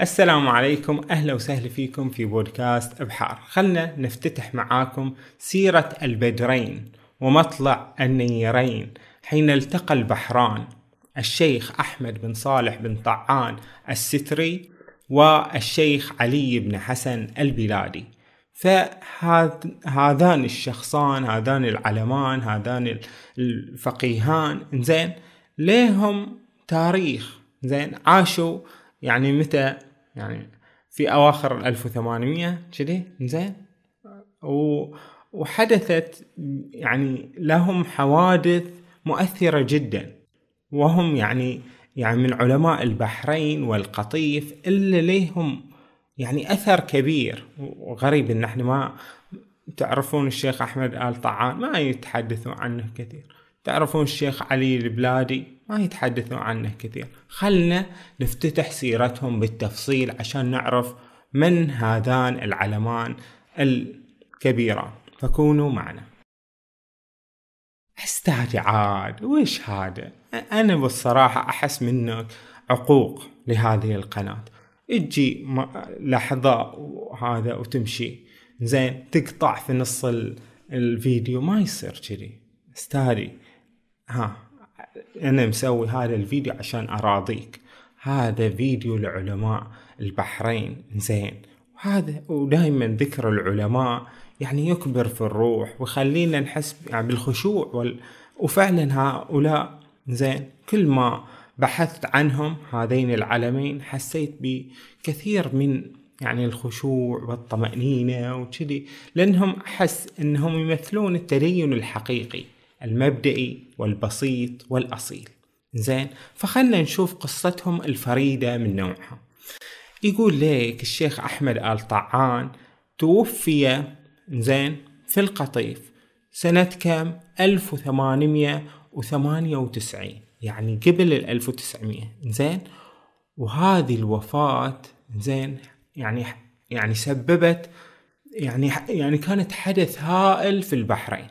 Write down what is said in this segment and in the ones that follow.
السلام عليكم أهلا وسهلا فيكم في بودكاست إبحار. خلنا نفتتح معاكم سيرة البدرين ومطلع النيرين حين التقى البحران الشيخ أحمد بن صالح بن طعان الستري والشيخ علي بن حسن البلادي. فهذان الشخصان هذان العلمان هذان الفقيهان زين ليهم تاريخ زين عاشوا يعني متى يعني في أواخر ال 1800 كذي زين وحدثت يعني لهم حوادث مؤثرة جدا. وهم يعني يعني من علماء البحرين والقطيف اللي ليهم يعني أثر كبير. وغريب إن إحنا ما تعرفون الشيخ أحمد آل طعان ما يتحدثون عنه كثير. تعرفون الشيخ علي البلادي؟ ما يتحدثون عنه كثير. خلنا نفتتح سيرتهم بالتفصيل عشان نعرف من هذان العلمان الكبيران فكونوا معنا. استهدي عاد وش هذا؟ أنا بالصراحة أحس منك عقوق لهذه القناة. تجي لحظة وهذا وتمشي. زين تقطع في نص الفيديو ما يصير كذي. استهدي ها أنا مسوي هذا الفيديو عشان أراضيك. هذا فيديو لعلماء البحرين زين. وهذا ودائما ذكر العلماء يعني يكبر في الروح ويخلينا نحس يعني بالخشوع وال... وفعلا هؤلاء زين. كل ما بحثت عنهم هذين العلمين حسيت بكثير من يعني الخشوع والطمأنينة وكذي لأنهم أحس أنهم يمثلون التدين الحقيقي. المبدئي والبسيط والأصيل. زين فخلنا نشوف قصتهم الفريدة من نوعها. يقول ليك الشيخ أحمد آل طعان توفي زين في القطيف سنة كم؟ 1898 يعني قبل ال 1900 زين وهذه الوفاة زين يعني يعني سببت يعني يعني كانت حدث هائل في البحرين.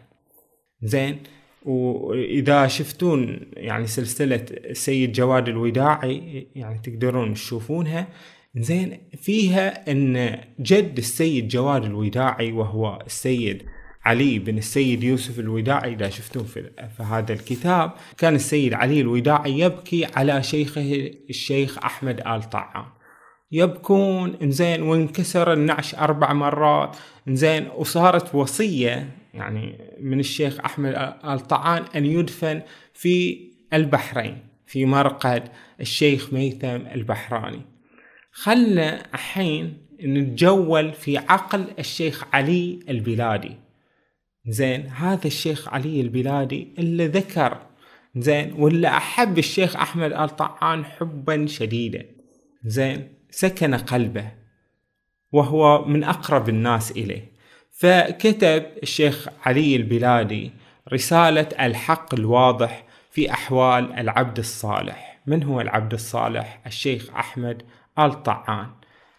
زين وإذا شفتون يعني سلسلة السيد جواد الوداعي يعني تقدرون تشوفونها زين فيها إن جد السيد جواد الوداعي وهو السيد علي بن السيد يوسف الوداعي إذا شفتون في, في هذا الكتاب كان السيد علي الوداعي يبكي على شيخه الشيخ أحمد آل طعام. يبكون انزين وانكسر النعش أربع مرات انزين وصارت وصية يعني من الشيخ أحمد ال طعان أن يدفن في البحرين في مرقد الشيخ ميثم البحراني. خلنا الحين نتجول في عقل الشيخ علي البلادي. زين هذا الشيخ علي البلادي اللي ذكر زين ولا أحب الشيخ أحمد ال طعان حبا شديدا. زين سكن قلبه وهو من أقرب الناس إليه. فكتب الشيخ علي البلادي رسالة الحق الواضح في أحوال العبد الصالح. من هو العبد الصالح؟ الشيخ أحمد آل طعان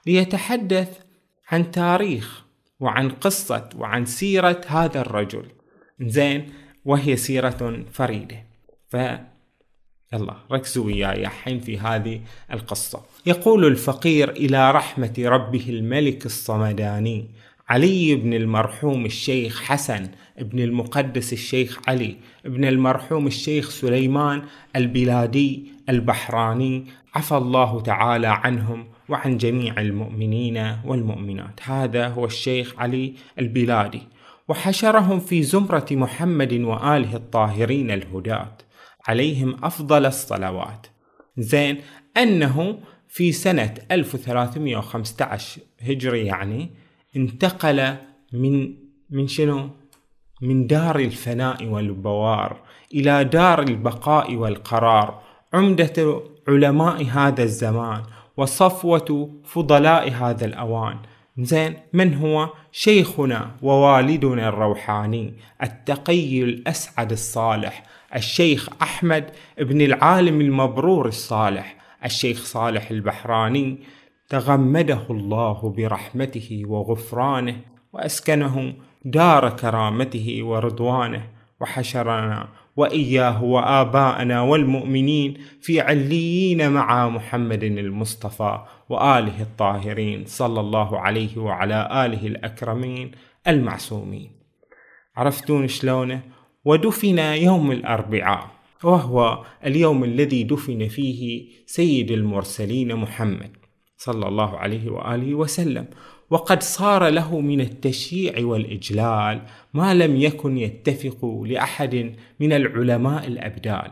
ليتحدث عن تاريخ وعن قصة وعن سيرة هذا الرجل. زين وهي سيرة فريدة. ف يلا ركزوا وياي الحين في هذه القصة. يقول الفقير إلى رحمة ربه الملك الصمداني علي بن المرحوم الشيخ حسن بن المقدس الشيخ علي بن المرحوم الشيخ سليمان البلادي البحراني. عفى الله تعالى عنهم وعن جميع المؤمنين والمؤمنات. هذا هو الشيخ علي البلادي. وحشرهم في زمرة محمد وآله الطاهرين الهداة. عليهم أفضل الصلوات. زين أنه في سنة 1315 هجري يعني انتقل من من شنو؟ من دار الفناء والبوار إلى دار البقاء والقرار. عمدة علماء هذا الزمان وصفوة فضلاء هذا الأوان. زين من هو؟ شيخنا ووالدنا الروحاني التقي الأسعد الصالح الشيخ أحمد بن العالم المبرور الصالح الشيخ صالح البحراني تغمده الله برحمته وغفرانه وأسكنه دار كرامته ورضوانه وحشرنا وإياه وآباءنا والمؤمنين في عليين مع محمد المصطفى وآله الطاهرين صلى الله عليه وعلى آله الأكرمين المعصومين. عرفتون شلونه؟ ودفن يوم الأربعاء وهو اليوم الذي دفن فيه سيد المرسلين محمد. صلى الله عليه وآله وسلم. وقد صار له من التشييع والإجلال ما لم يكن يتفق لأحد من العلماء الأبدال.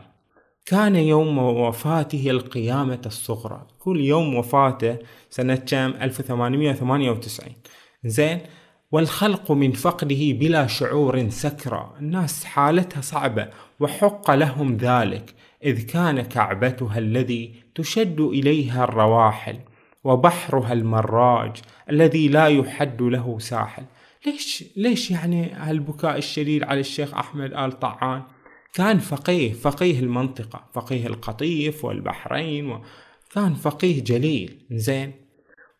كان يوم وفاته القيامة الصغرى. كل يوم وفاته سنة كام؟ 1898 زين؟ والخلق من فقده بلا شعور سكرى. الناس حالتها صعبة وحق لهم ذلك إذ كان كعبتها الذي تشد إليها الرواحل. وبحرها المراج الذي لا يحد له ساحل. ليش ليش يعني هالبكاء الشديد على الشيخ أحمد آل طعان؟ كان فقيه فقيه المنطقة فقيه القطيف والبحرين وكان فقيه جليل زين.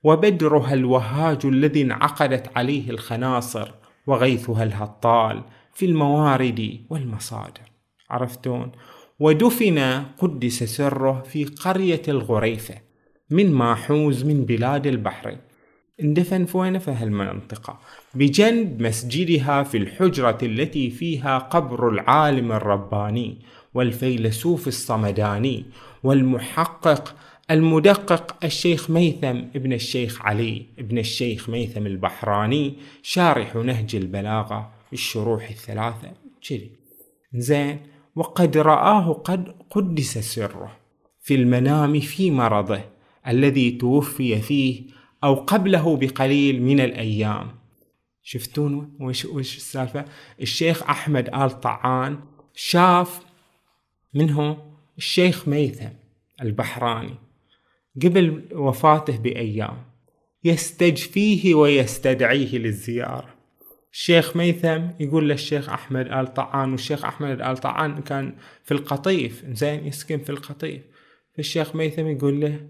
وبدرها الوهاج الذي انعقدت عليه الخناصر وغيثها الهطال في الموارد والمصادر. عرفتون؟ ودفن قدس سره في قرية الغريفة. من ماحوز من بلاد البحرين. اندفن في وين في هالمنطقة بجنب مسجدها في الحجرة التي فيها قبر العالم الرباني والفيلسوف الصمداني والمحقق المدقق الشيخ ميثم ابن الشيخ علي ابن الشيخ ميثم البحراني شارح نهج البلاغة بالشروح الثلاثة. جري زين. وقد رآه قد قدس سره في المنام في مرضه. الذي توفي فيه أو قبله بقليل من الأيام. شفتون وش وش السالفة؟ الشيخ أحمد آل طعان شاف منه الشيخ ميثم البحراني قبل وفاته بأيام يستجفيه ويستدعيه للزيارة. الشيخ ميثم يقول للشيخ أحمد آل طعان والشيخ أحمد آل طعان كان في القطيف زين يسكن في القطيف. فالشيخ ميثم يقول له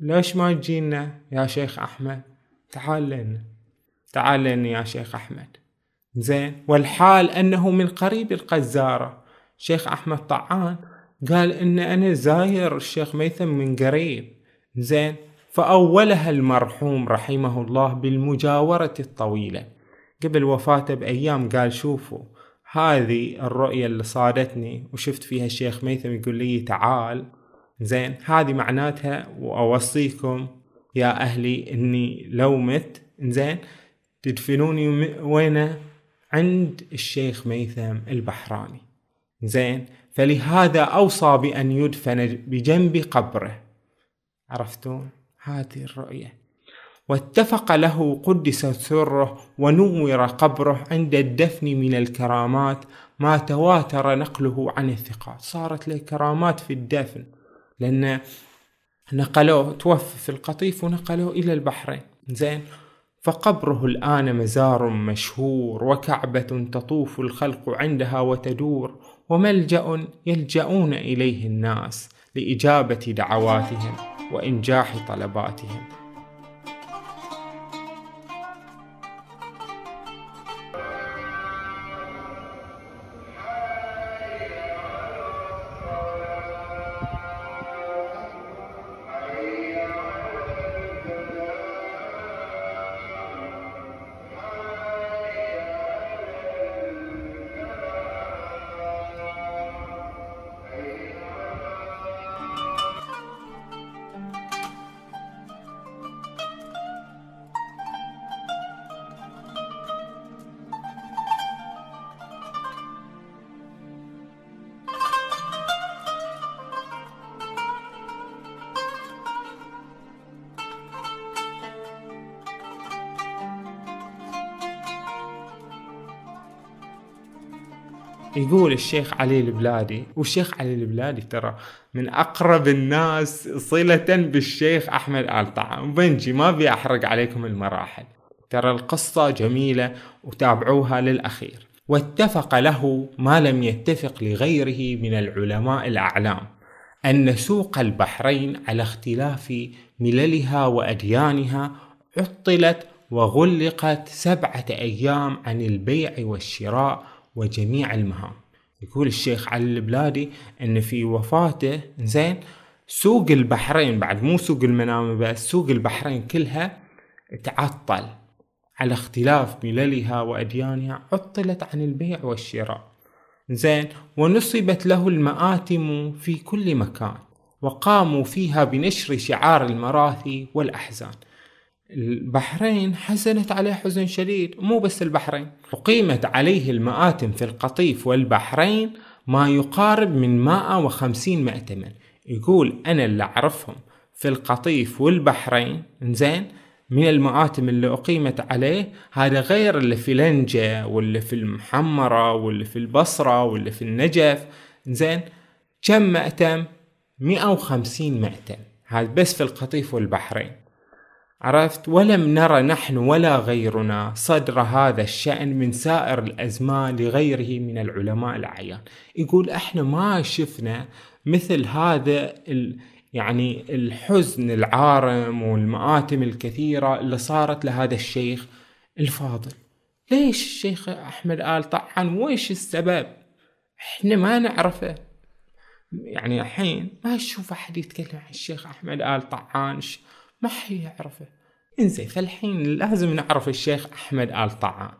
ليش ما تجينا يا شيخ أحمد؟ تعال لنا. تعال لنا يا شيخ أحمد. زين. والحال أنه من قريب القزارة. شيخ أحمد طعان. قال إن أنا زاير الشيخ ميثم من قريب. زين. فأولها المرحوم رحمه الله بالمجاورة الطويلة. قبل وفاته بأيام قال شوفوا هذه الرؤية اللي صادتني وشفت فيها الشيخ ميثم يقول لي تعال. زين هذه معناتها وأوصيكم يا أهلي إني لو مت. زين تدفنوني وين؟ عند الشيخ ميثم البحراني. زين فلهذا أوصى بأن يدفن بجنب قبره. عرفتون هذه الرؤية. واتفق له قدس سره ونور قبره عند الدفن من الكرامات ما تواتر نقله عن الثقات. صارت له كرامات في الدفن. لأن نقلوه توفى في القطيف ونقلوه إلى البحرين. زين؟ فقبره الآن مزار مشهور وكعبة تطوف الخلق عندها وتدور وملجأ يلجؤون إليه الناس لإجابة دعواتهم وإنجاح طلباتهم. يقول الشيخ علي البلادي والشيخ علي البلادي ترى من أقرب الناس صلة بالشيخ أحمد آل طعام. بنجي ما أبي أحرق عليكم المراحل. ترى القصة جميلة وتابعوها للأخير. واتفق له ما لم يتفق لغيره من العلماء الأعلام أن سوق البحرين على اختلاف مللها وأديانها عطلت وغلقت سبعة أيام عن البيع والشراء وجميع المهام. يقول الشيخ علي البلادي إن في وفاته زين سوق البحرين بعد مو سوق المنامة بس سوق البحرين كلها تعطل. على اختلاف مللها وأديانها عطلت عن البيع والشراء. زين ونصبت له المآتم في كل مكان وقاموا فيها بنشر شعار المراثي والأحزان. البحرين حزنت عليه حزن شديد مو بس البحرين. أقيمت عليه المآتم في القطيف والبحرين ما يقارب من 150 مأتما. يقول أنا اللي أعرفهم في القطيف والبحرين زين من المآتم اللي أقيمت عليه هذا غير اللي في لنجة واللي في المحمرة واللي في البصرة واللي في النجف زين كم مأتم؟ 150 مأتم. هذا بس في القطيف والبحرين. عرفت؟ ولم نرى نحن ولا غيرنا صدر هذا الشأن من سائر الأزمان لغيره من العلماء الأعيان. يقول إحنا ما شفنا مثل هذا ال يعني الحزن العارم والمآتم الكثيرة اللي صارت لهذا الشيخ الفاضل. ليش الشيخ أحمد آل طعن؟ ويش السبب؟ إحنا ما نعرفه. يعني الحين ما أشوف أحد يتكلم عن الشيخ أحمد آل طعان. ما حد يعرفه. إنزين فالحين لازم نعرف الشيخ أحمد آل طعان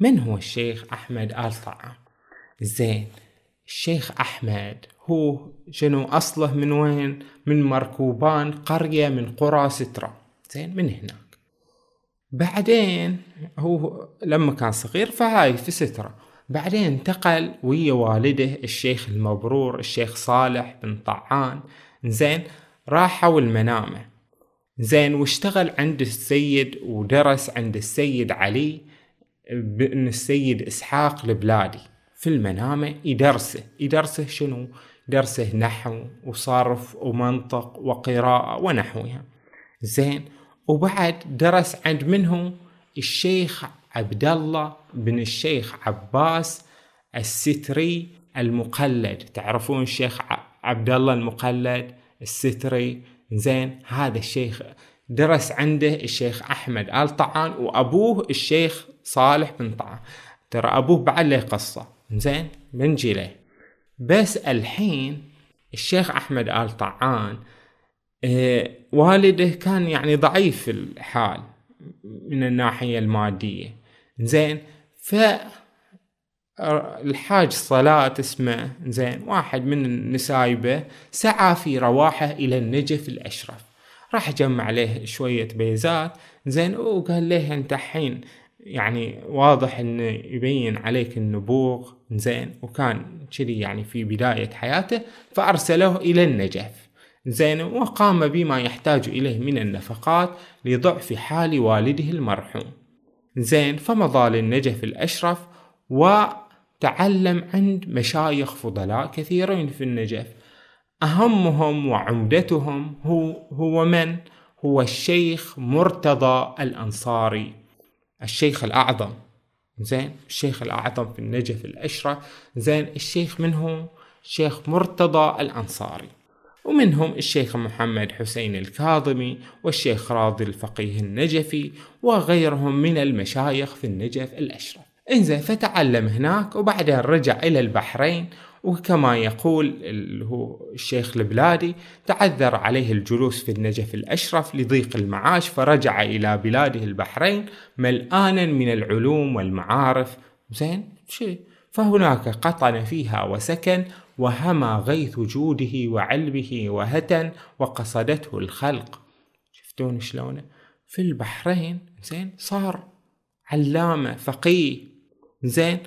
من هو الشيخ أحمد آل طعان زين الشيخ أحمد هو شنو أصله؟ من وين؟ من مركوبان قرية من قرى سترة زين من هناك. بعدين هو لما كان صغير فهاي في سترة. بعدين انتقل ويا والده الشيخ المبرور الشيخ صالح بن طعان. زين راحوا المنامة. زين واشتغل عند السيد ودرس عند السيد علي بن السيد إسحاق البلادي في المنامة يدرسه. يدرسه شنو؟ درسه نحو وصرف ومنطق وقراءة ونحوها. زين وبعد درس عند منه الشيخ عبد الله بن الشيخ عباس الستري المقلد. تعرفون الشيخ عبد الله المقلد الستري زين هذا الشيخ درس عنده الشيخ أحمد آل طعان وأبوه الشيخ صالح بن طعان. ترى أبوه بعد له قصة. زين بنجي له. بس الحين الشيخ أحمد آل طعان آه والده كان يعني ضعيف الحال من الناحية المادية. زين ف الحاج صلاة اسمه زين واحد من النسايبة سعى في رواحه إلى النجف الأشرف. راح جمع له شوية بيزات زين وقال له أنت حين يعني واضح إنه يبين عليك النبوغ زين وكان كذي يعني في بداية حياته فأرسله إلى النجف. زين وقام بما يحتاج إليه من النفقات لضعف حال والده المرحوم. زين فمضى للنجف الأشرف وتعلم عند مشايخ فضلاء كثيرين في النجف. أهمهم وعمدتهم هو هو من؟ هو الشيخ مرتضى الأنصاري الشيخ الأعظم. زين؟ الشيخ الأعظم في النجف الأشرف زين؟ الشيخ منه الشيخ مرتضى الأنصاري. ومنهم الشيخ محمد حسين الكاظمي والشيخ راضي الفقيه النجفي وغيرهم من المشايخ في النجف الأشرف إنزين فتعلم هناك وبعدها رجع إلى البحرين وكما يقول هو الشيخ البلادي تعذر عليه الجلوس في النجف الأشرف لضيق المعاش فرجع إلى بلاده البحرين ملآنا من العلوم والمعارف. زين شيء فهناك قطن فيها وسكن وهما غيث جوده وعلمه وهتن وقصدته الخلق. شفتون شلونه في البحرين زين صار علامة فقيه زين.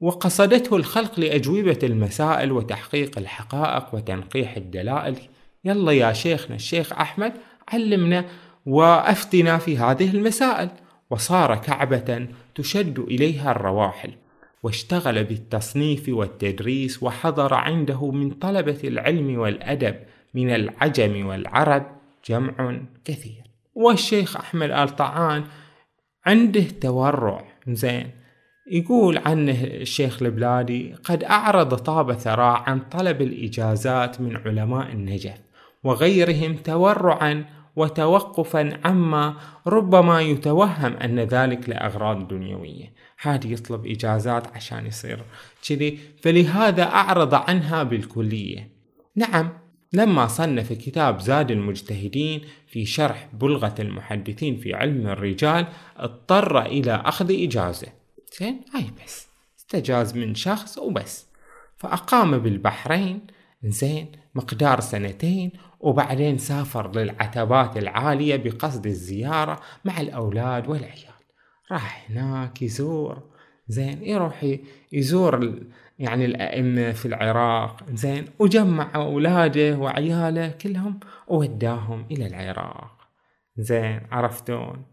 وقصدته الخلق لأجوبة المسائل وتحقيق الحقائق وتنقيح الدلائل. يلا يا شيخنا الشيخ أحمد علمنا وأفتنا في هذه المسائل. وصار كعبة تشد إليها الرواحل. واشتغل بالتصنيف والتدريس وحضر عنده من طلبة العلم والأدب من العجم والعرب جمع كثير. والشيخ أحمد آل طعان عنده تورع. زين. يقول عنه الشيخ البلادي قد أعرض طاب ثراء عن طلب الإجازات من علماء النجف وغيرهم تورعا وتوقفا عما ربما يتوهم أن ذلك لأغراض دنيوية. هذه يطلب إجازات عشان يصير كذي فلهذا أعرض عنها بالكلية. نعم لما صنف كتاب زاد المجتهدين في شرح بلغة المحدثين في علم الرجال اضطر إلى أخذ إجازة. زين؟ هاي بس. استجاز من شخص وبس. فأقام بالبحرين زين مقدار سنتين وبعدين سافر للعتبات العالية بقصد الزيارة مع الأولاد والعيال. راح هناك يزور زين يروح يزور يعني الأئمة في العراق زين وجمع أولاده وعياله كلهم ووداهم إلى العراق. زين عرفتون؟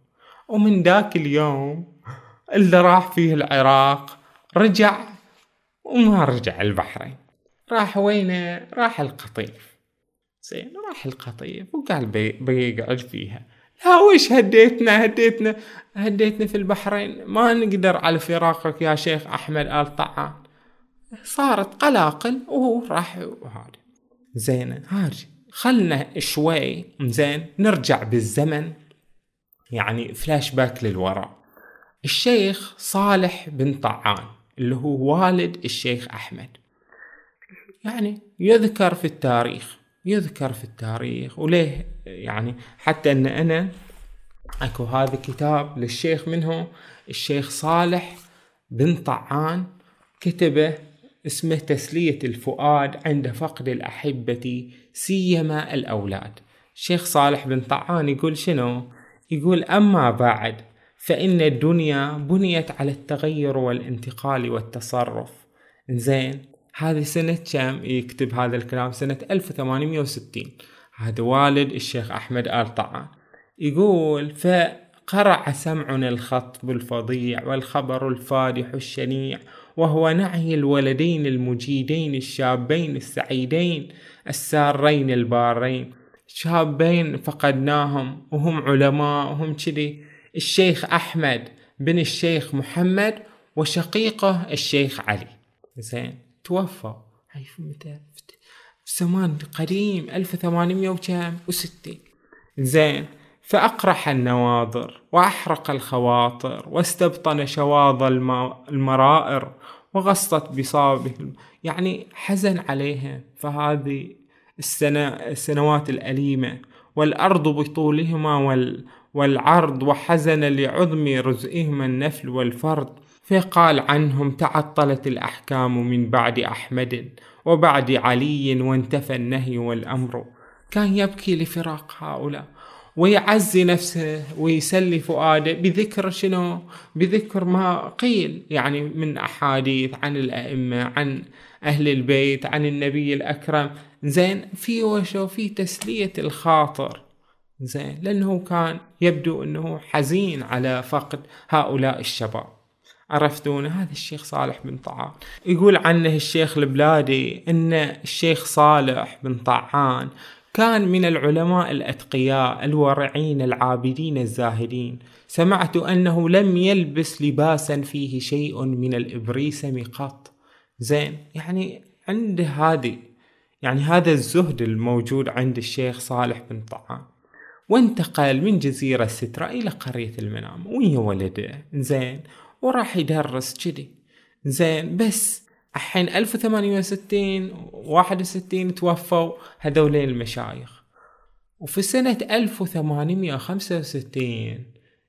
ومن ذاك اليوم اللي راح فيه العراق رجع وما رجع البحرين. راح وينه؟ راح القطيف. زين راح القطيف وقال بي بيقعد فيها. لا وش هديتنا؟ هديتنا هديتنا في البحرين. ما نقدر على فراقك يا شيخ أحمد آل طعان. صارت قلاقل وهو راح وهذا زين هاجي خلنا شوي زين نرجع بالزمن. يعني فلاش باك للوراء. الشيخ صالح بن طعان اللي هو والد الشيخ أحمد. يعني يذكر في التاريخ يذكر في التاريخ وليه يعني حتى إن أنا أكو هذا كتاب للشيخ منه الشيخ صالح بن طعان كتبه اسمه تسلية الفؤاد عند فقد الأحبة سيما الأولاد. الشيخ صالح بن طعان يقول شنو؟ يقول أما بعد فإن الدنيا بنيت على التغير والانتقال والتصرف. زين هذه سنة كم؟ يكتب هذا الكلام سنة 1860 هذا والد الشيخ أحمد آل طعان يقول فقرع سمعنا الخطب الفظيع والخبر الفادح الشنيع وهو نعي الولدين المجيدين الشابين السعيدين السارين البارين. شابين فقدناهم وهم علماء وهم كذي. الشيخ أحمد بن الشيخ محمد وشقيقه الشيخ علي. زين توفى. في متى؟ زمان قديم ألف ثمانمية وكم؟ وستين. زين فأقرح النواظر وأحرق الخواطر واستبطن شواظ المرائر وغصت بصابه يعني حزن عليها فهذه السنوات الأليمة. والأرض بطولهما وال والعرض وحزن لعظم رزئهما النفل والفرد فقال عنهم تعطلت الأحكام من بعد أحمد وبعد علي وانتفى النهي والأمر. كان يبكي لفراق هؤلاء ويعزي نفسه ويسلي فؤاده بذكر شنو؟ بذكر ما قيل يعني من أحاديث عن الأئمة عن أهل البيت عن النبي الأكرم. زين في وشو؟ في تسلية الخاطر. زين لأنه كان يبدو أنه حزين على فقد هؤلاء الشباب. عرفتون هذا الشيخ صالح بن طعان. يقول عنه الشيخ البلادي إن الشيخ صالح بن طعان كان من العلماء الأتقياء الورعين العابدين الزاهدين. سمعت أنه لم يلبس لباسا فيه شيء من الإبريسم قط زين يعني عنده هذه يعني هذا الزهد الموجود عند الشيخ صالح بن طعان. وانتقل من جزيرة سترة إلى قرية المنام. ويا ولده. زين. وراح يدرس كذي. زين. بس الحين 1860 61 توفوا هذولين المشايخ. وفي سنة 1865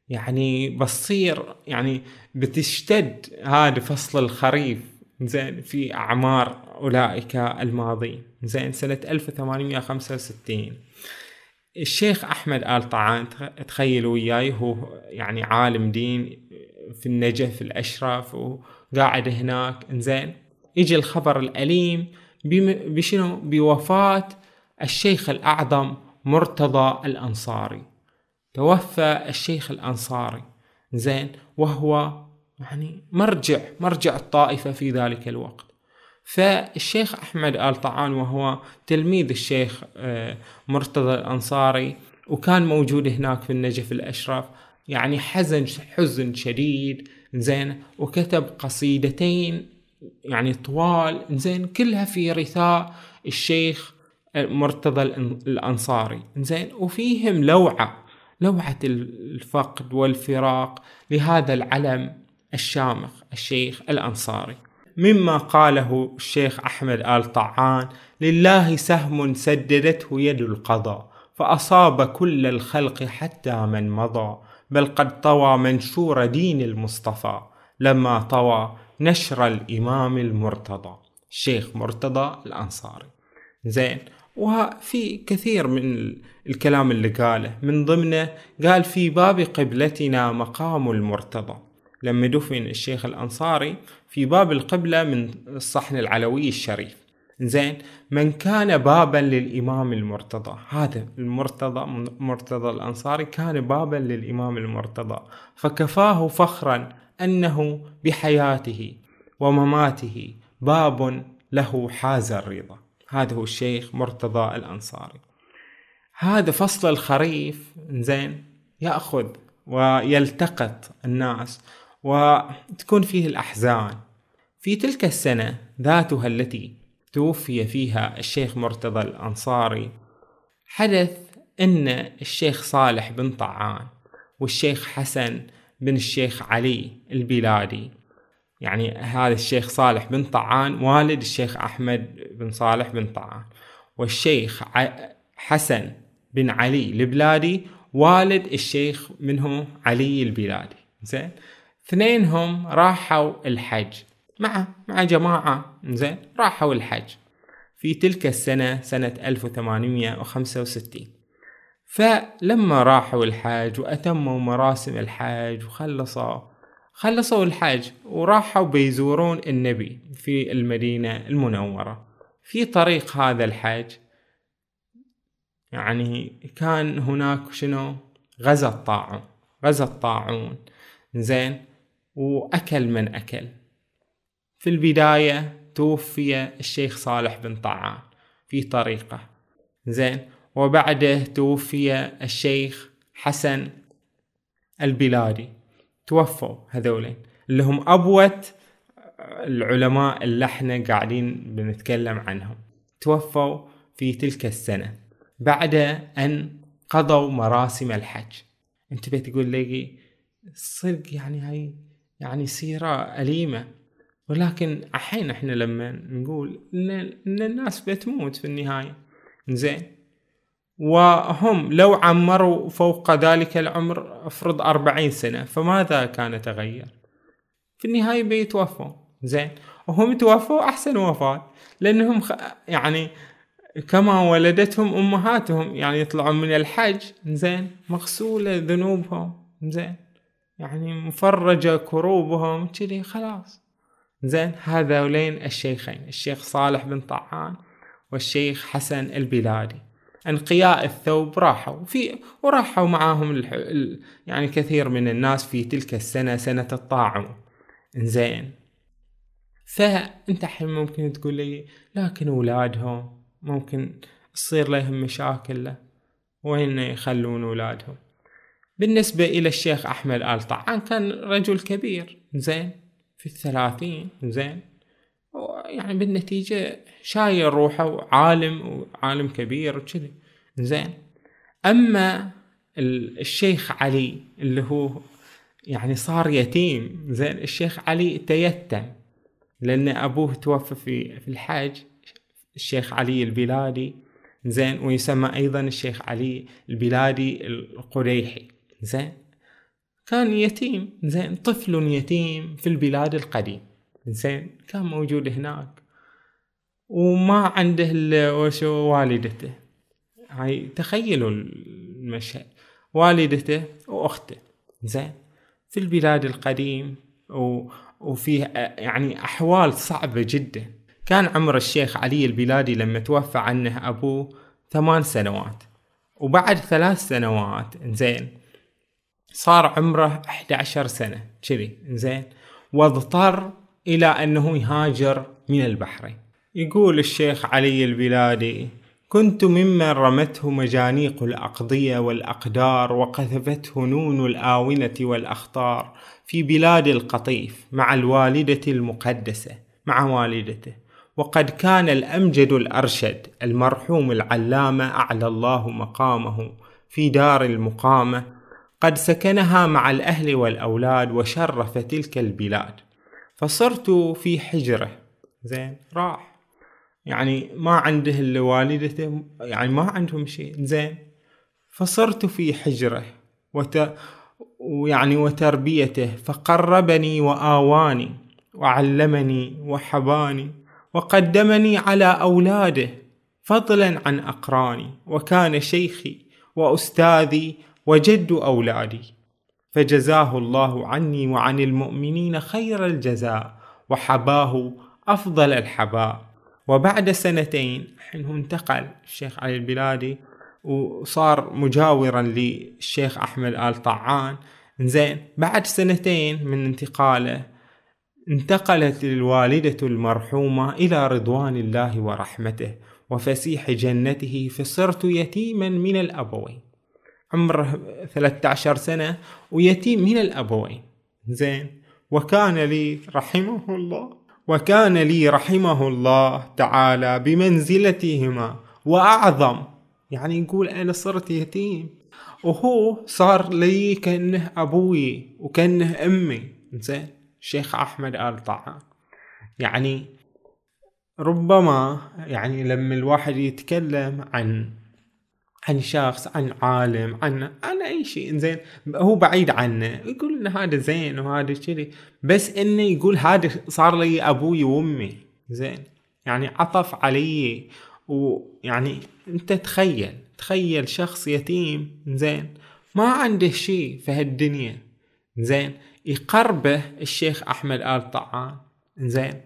يعني بتصير يعني بتشتد هذا فصل الخريف. زين. في أعمار أولئك الماضين. زين. سنة 1865 الشيخ أحمد آل طعان تخيلوا وياي هو يعني عالم دين في النجف الأشرف وقاعد هناك زين يجي الخبر الأليم بشنو؟ بوفاة الشيخ الأعظم مرتضى الأنصاري. توفى الشيخ الأنصاري زين وهو يعني مرجع مرجع الطائفة في ذلك الوقت. فالشيخ أحمد آل طعان وهو تلميذ الشيخ آه، مرتضى الأنصاري وكان موجود هناك في النجف الأشرف. يعني حزن حزن شديد زين. وكتب قصيدتين يعني طوال زين كلها في رثاء الشيخ مرتضى الأنصاري. زين. وفيهم لوعة لوعة الفقد والفراق لهذا العلم الشامخ الشيخ الأنصاري. مما قاله الشيخ أحمد آل طعان لله سهم سددته يد القضاء فأصاب كل الخلق حتى من مضى بل قد طوى منشور دين المصطفى لما طوى نشر الإمام المرتضى. الشيخ مرتضى الأنصاري. زين وفي كثير من الكلام اللي قاله من ضمنه قال في باب قبلتنا مقام المرتضى. لما دفن الشيخ الأنصاري في باب القبلة من الصحن العلوي الشريف. زين من كان بابا للإمام المرتضى. هذا المرتضى مرتضى الأنصاري كان بابا للإمام المرتضى. فكفاه فخرا أنه بحياته ومماته باب له حاز الرضا. هذا هو الشيخ مرتضى الأنصاري. هذا فصل الخريف. زين يأخذ ويلتقط الناس وتكون فيه الأحزان. في تلك السنة ذاتها التي توفي فيها الشيخ مرتضى الأنصاري حدث أن الشيخ صالح بن طعان والشيخ حسن بن الشيخ علي البلادي يعني هذا الشيخ صالح بن طعان والد الشيخ أحمد بن صالح بن طعان والشيخ حسن بن علي البلادي والد الشيخ منه علي البلادي زين؟ اثنينهم راحوا الحج. مع مع جماعة. زين راحوا الحج في تلك السنة سنة 1865 فلما راحوا الحج وأتموا مراسم الحج وخلصوا خلصوا الحج وراحوا بيزورون النبي في المدينة المنورة. في طريق هذا الحج يعني كان هناك شنو؟ غزا الطاعون غزا الطاعون. زين وأكل من أكل. في البداية توفي الشيخ صالح بن طعان في طريقه. زين وبعده توفي الشيخ حسن البلادي. توفوا هذولين. اللي هم أبوة العلماء اللي إحنا قاعدين بنتكلم عنهم. توفوا في تلك السنة بعد أن قضوا مراسم الحج. أنت بتقول لي صدق يعني هاي يعني سيرة أليمة. ولكن الحين إحنا لما نقول إن, إن الناس بتموت في النهاية. زين. وهم لو عمروا فوق ذلك العمر افرض أربعين سنة فماذا كان تغير في النهاية بيتوفوا. زين. وهم توفوا أحسن وفاة. لأنهم خ... يعني كما ولدتهم أمهاتهم يعني يطلعون من الحج. زين. مغسولة ذنوبهم. زين. يعني مفرجة كروبهم. كذي خلاص. زين هذولين الشيخين الشيخ صالح بن طعان والشيخ حسن البلادي. انقياء الثوب راحوا في وراحوا معاهم الح... يعني كثير من الناس في تلك السنة سنة الطاعون. زين فأنت الحين ممكن تقول لي لكن أولادهم ممكن تصير لهم مشاكل؟ له وين يخلون أولادهم؟ بالنسبة إلى الشيخ أحمد آل طعان كان رجل كبير. زين. في الثلاثين زين. يعني بالنتيجة شايل روحه وعالم وعالم كبير وكذي. زين. أما الشيخ علي اللي هو يعني صار يتيم زين الشيخ علي تيتم. لأن أبوه توفى في في الحج الشيخ علي البلادي. زين. ويسمى أيضا الشيخ علي البلادي القريحي. زين. كان يتيم. زين طفل يتيم في البلاد القديم. زين كان موجود هناك. وما عنده وشو والدته. هاي تخيلوا المشهد. والدته وأخته. زين في البلاد القديم و... وفيه يعني أحوال صعبة جدا. كان عمر الشيخ علي البلادي لما توفى عنه أبوه ثمان سنوات. وبعد ثلاث سنوات زين صار عمره 11 سنة كذي زين واضطر إلى أنه يهاجر من البحرين. يقول الشيخ علي البلادي كنت ممن رمته مجانيق الأقضية والأقدار وقذفته نون الآونة والأخطار في بلاد القطيف مع الوالدة المقدسة مع والدته. وقد كان الأمجد الأرشد المرحوم العلامة أعلى الله مقامه في دار المقامة قد سكنها مع الأهل والأولاد وشرف تلك البلاد. فصرت في حجرة. زين راح. يعني ما عنده إلا والدته يعني ما عندهم شيء. زين فصرت في حجرة. وت... ويعني وتربيته. فقربني وآواني وعلمني وحباني وقدمني على أولاده فضلا عن أقراني وكان شيخي وأستاذي وجد أولادي. فجزاه الله عني وعن المؤمنين خير الجزاء وحباه أفضل الحباء. وبعد سنتين حين انتقل الشيخ علي البلادي وصار مجاورا للشيخ أحمد آل طعان. زين بعد سنتين من انتقاله انتقلت الوالدة المرحومة إلى رضوان الله ورحمته وفسيح جنته فصرت يتيما من الأبوين. عمره 13 سنة ويتيم من الأبوين. زين. وكان لي رحمه الله وكان لي رحمه الله تعالى بمنزلتهما وأعظم. يعني يقول أنا صرت يتيم. وهو صار لي كأنه أبوي وكأنه أمي. زين. الشيخ أحمد آل طعام يعني ربما يعني لما الواحد يتكلم عن عن شخص عن عالم عن عن أي شيء. زين هو بعيد عنه. يقول إن هذا زين وهذا كذي. بس إنه يقول هذا صار لي أبوي وأمي. زين يعني عطف علي. ويعني أنت تخيل تخيل شخص يتيم. زين ما عنده شيء في هالدنيا. زين يقربه الشيخ أحمد آل طعان زين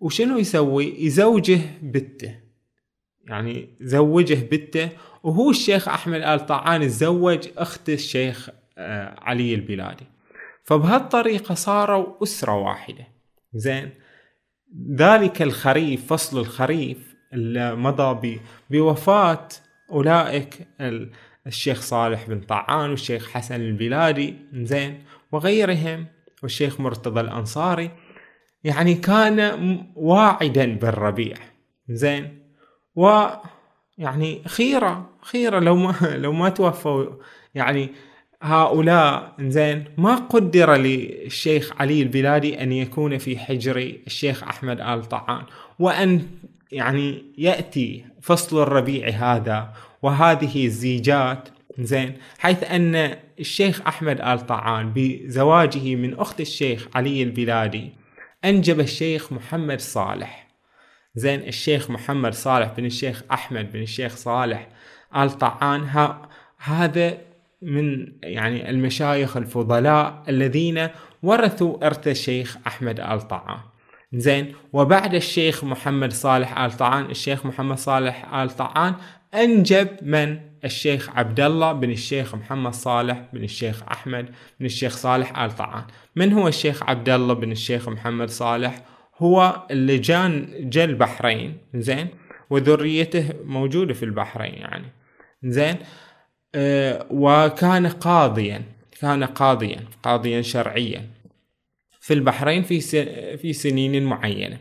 وشنو يسوي؟ يزوجه بنته. يعني زوجه بنته وهو الشيخ أحمد آل طعان تزوج أخت الشيخ آه، علي البلادي. فبهالطريقة صاروا أسرة واحدة. زين؟ ذلك الخريف فصل الخريف اللي مضى بوفاة أولئك الشيخ صالح بن طعان والشيخ حسن البلادي. زين؟ وغيرهم. والشيخ مرتضى الأنصاري. يعني كان واعدا بالربيع. زين؟ و يعني خيرة خيرة لو ما لو ما توفوا. يعني هؤلاء زين ما قدر للشيخ علي البلادي أن يكون في حجر الشيخ أحمد آل طعان وأن يعني يأتي فصل الربيع هذا وهذه الزيجات زين حيث أن الشيخ أحمد آل طعان بزواجه من أخت الشيخ علي البلادي أنجب الشيخ محمد صالح. زين الشيخ محمد صالح بن الشيخ أحمد بن الشيخ صالح ال طعان ها هذا من يعني المشايخ الفضلاء الذين ورثوا إرث الشيخ أحمد ال طعان زين وبعد الشيخ محمد صالح ال طعان الشيخ محمد صالح ال طعان أنجب من الشيخ عبد الله بن الشيخ محمد صالح بن الشيخ أحمد بن الشيخ صالح ال طعان من هو الشيخ عبد الله بن الشيخ محمد صالح؟ هو اللي جان جا البحرين زين وذريته موجودة في البحرين يعني. زين؟ أه وكان قاضيا كان قاضيا قاضيا شرعيا. في البحرين في في سنين معينة.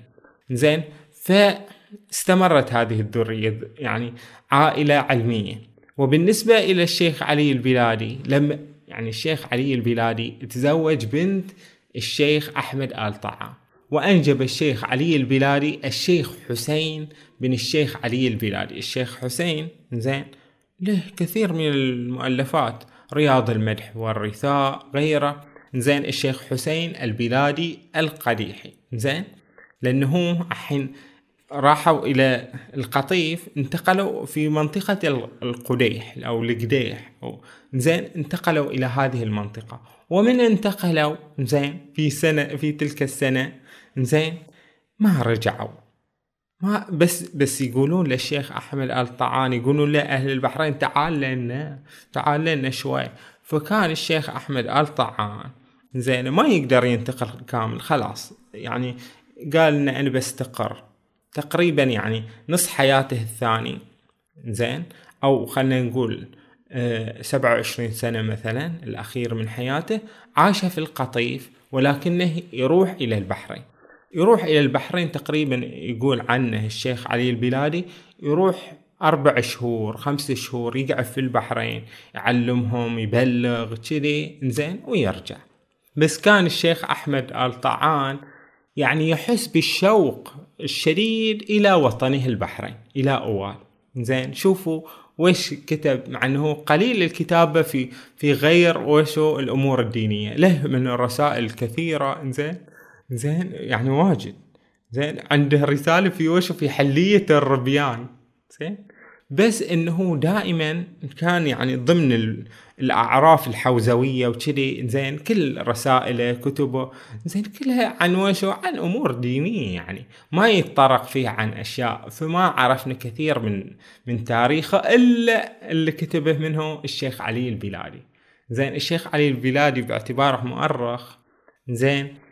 زين؟ فاستمرت هذه الذرية يعني عائلة علمية. وبالنسبة إلى الشيخ علي البلادي لما يعني الشيخ علي البلادي تزوج بنت الشيخ أحمد آل طعام. وأنجب الشيخ علي البلادي الشيخ حسين بن الشيخ علي البلادي. الشيخ حسين زين له كثير من المؤلفات رياض المدح والرثاء غيره. زين الشيخ حسين البلادي القديحي. زين لأنه الحين راحوا إلى القطيف انتقلوا في منطقة القديح أو القديح. زين انتقلوا إلى هذه المنطقة. ومن انتقلوا زين في سنة في تلك السنة زين ما رجعوا. ما بس بس يقولون للشيخ أحمد آل طعان يقولون لاهل البحرين تعال لنا تعال لنا شوي. فكان الشيخ أحمد آل طعان زين ما يقدر ينتقل كامل خلاص. يعني قال ان أنا بستقر. تقريبا يعني نص حياته الثاني زين. أو خلينا نقول آه، سبعة وعشرين سنة مثلا الأخير من حياته عاش في القطيف ولكنه يروح إلى البحرين. يروح إلى البحرين تقريبا يقول عنه الشيخ علي البلادي يروح أربع شهور خمس شهور يقعد في البحرين يعلمهم يبلغ كذي زين ويرجع. بس كان الشيخ أحمد آل طعان يعني يحس بالشوق الشديد إلى وطنه البحرين إلى أوال. زين شوفوا وش كتب مع إنه قليل الكتابة في في غير وشو الأمور الدينية له من الرسائل الكثيرة. زين زين يعني واجد. زين عنده رسالة في وشو في حلية الربيان. زين؟ بس إنه دائما كان يعني ضمن الأعراف الحوزوية وكذي. زين كل رسائله كتبه زين كلها عن وشو؟ عن أمور دينية يعني. ما يتطرق فيها عن أشياء. فما عرفنا كثير من من تاريخه إلا اللي كتبه منه الشيخ علي البلادي. زين الشيخ علي البلادي باعتباره مؤرخ. زين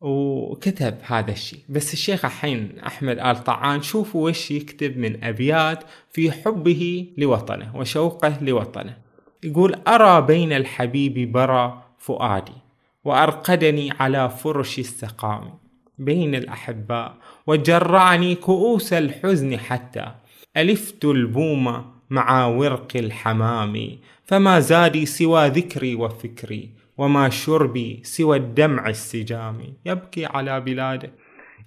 وكتب هذا الشيء. بس الشيخ الحين أحمد آل طعان شوفوا وش يكتب من أبيات في حبه لوطنه وشوقه لوطنه. يقول أرى بين الحبيب برى فؤادي وأرقدني على فرش السقام بين الأحباء وجرعني كؤوس الحزن حتى ألفت البوم مع ورق الحمام فما زادي سوى ذكري وفكري وما شربي سوى الدمع السجام يبكي على بلاده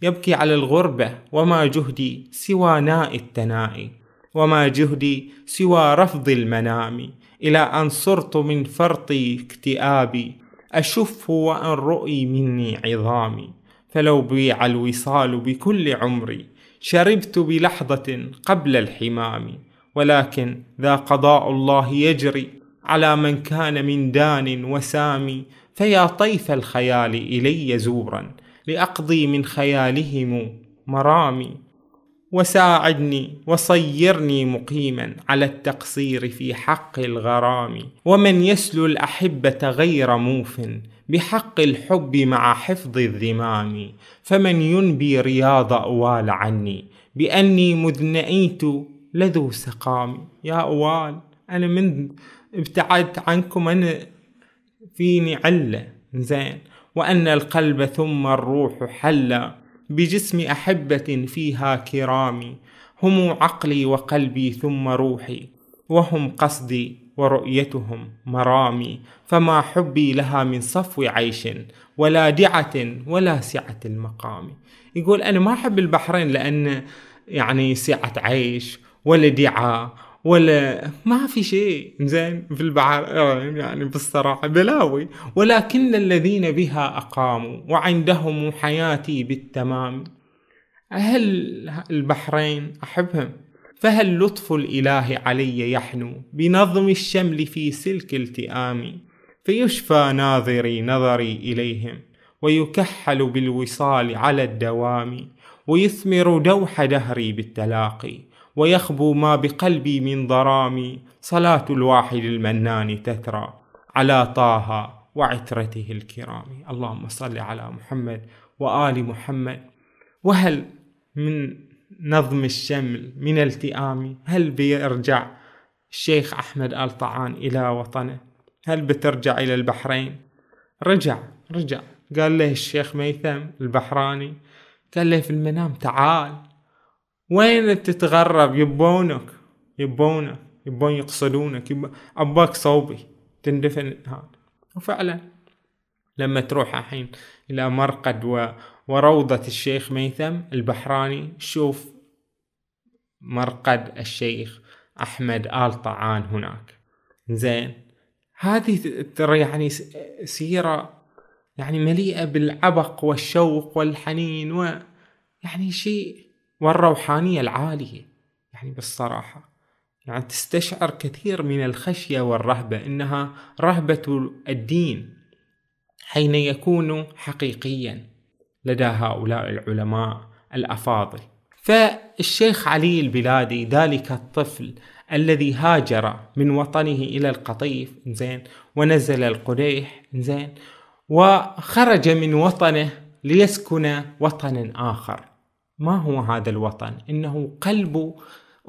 يبكي على الغربة وما جهدي سوى ناء التناء وما جهدي سوى رفض المنام. إلى أن صرت من فرط اكتئابي أشف وأن رؤي مني عظامي فلو بيع الوصال بكل عمري شربت بلحظة قبل الحمام. ولكن ذا قضاء الله يجري على من كان من دان وسامي فيا طيف الخيال إلي زورا لأقضي من خيالهم مرامي. وساعدني وصيرني مقيما على التقصير في حق الغرام. ومن يسلو الأحبة غير موف بحق الحب مع حفظ الذمام. فمن ينبي رياض أوال عني بأني مذنئيت لذو سقام. يا أوال أنا من ابتعدت عنكم أنا فيني علة. زين. وأن القلب ثم الروح حل بجسم أحبة فيها كرامي. هم عقلي وقلبي ثم روحي. وهم قصدي ورؤيتهم مرامي. فما حبي لها من صفو عيش ولا دعة ولا سعة المقام. يقول أنا ما أحب البحرين لأن يعني سعة عيش ولا دعة ولا ما في شيء زين في البحر يعني بالصراحة بلاوي. ولكن الذين بها أقاموا وعندهم حياتي بالتمام. هل البحرين أحبهم؟ فهل لطف الإله علي يحنو بنظم الشمل في سلك التئام؟ فيشفى ناظري نظري إليهم ويكحل بالوصال على الدوام ويثمر دوح دهري بالتلاقي. ويخبو ما بقلبي من ضرامي صلاة الواحد المنان تترى على طه وعترته الكرام. اللهم صل على محمد وآل محمد. وهل من نظم الشمل من التئام؟ هل بيرجع الشيخ أحمد آل طعان إلى وطنه؟ هل بترجع إلى البحرين؟ رجع رجع. قال له الشيخ ميثم البحراني قال له في المنام تعال. وين تتغرب؟ يبونك يبونك يبون يقصدونك يب... أباك صوبي تندفن هذا. وفعلا لما تروح الحين إلى مرقد و... وروضة الشيخ ميثم البحراني شوف مرقد الشيخ أحمد آل طعان هناك. زين. هذه ترى يعني سيرة يعني مليئة بالعبق والشوق والحنين و يعني شيء والروحانية العالية. يعني بالصراحة يعني تستشعر كثير من الخشية والرهبة إنها رهبة الدين حين يكون حقيقيا لدى هؤلاء العلماء الأفاضل. فالشيخ علي البلادي ذلك الطفل الذي هاجر من وطنه إلى القطيف زين ونزل القديح زين وخرج من وطنه ليسكن وطنا آخر. ما هو هذا الوطن؟ إنه قلب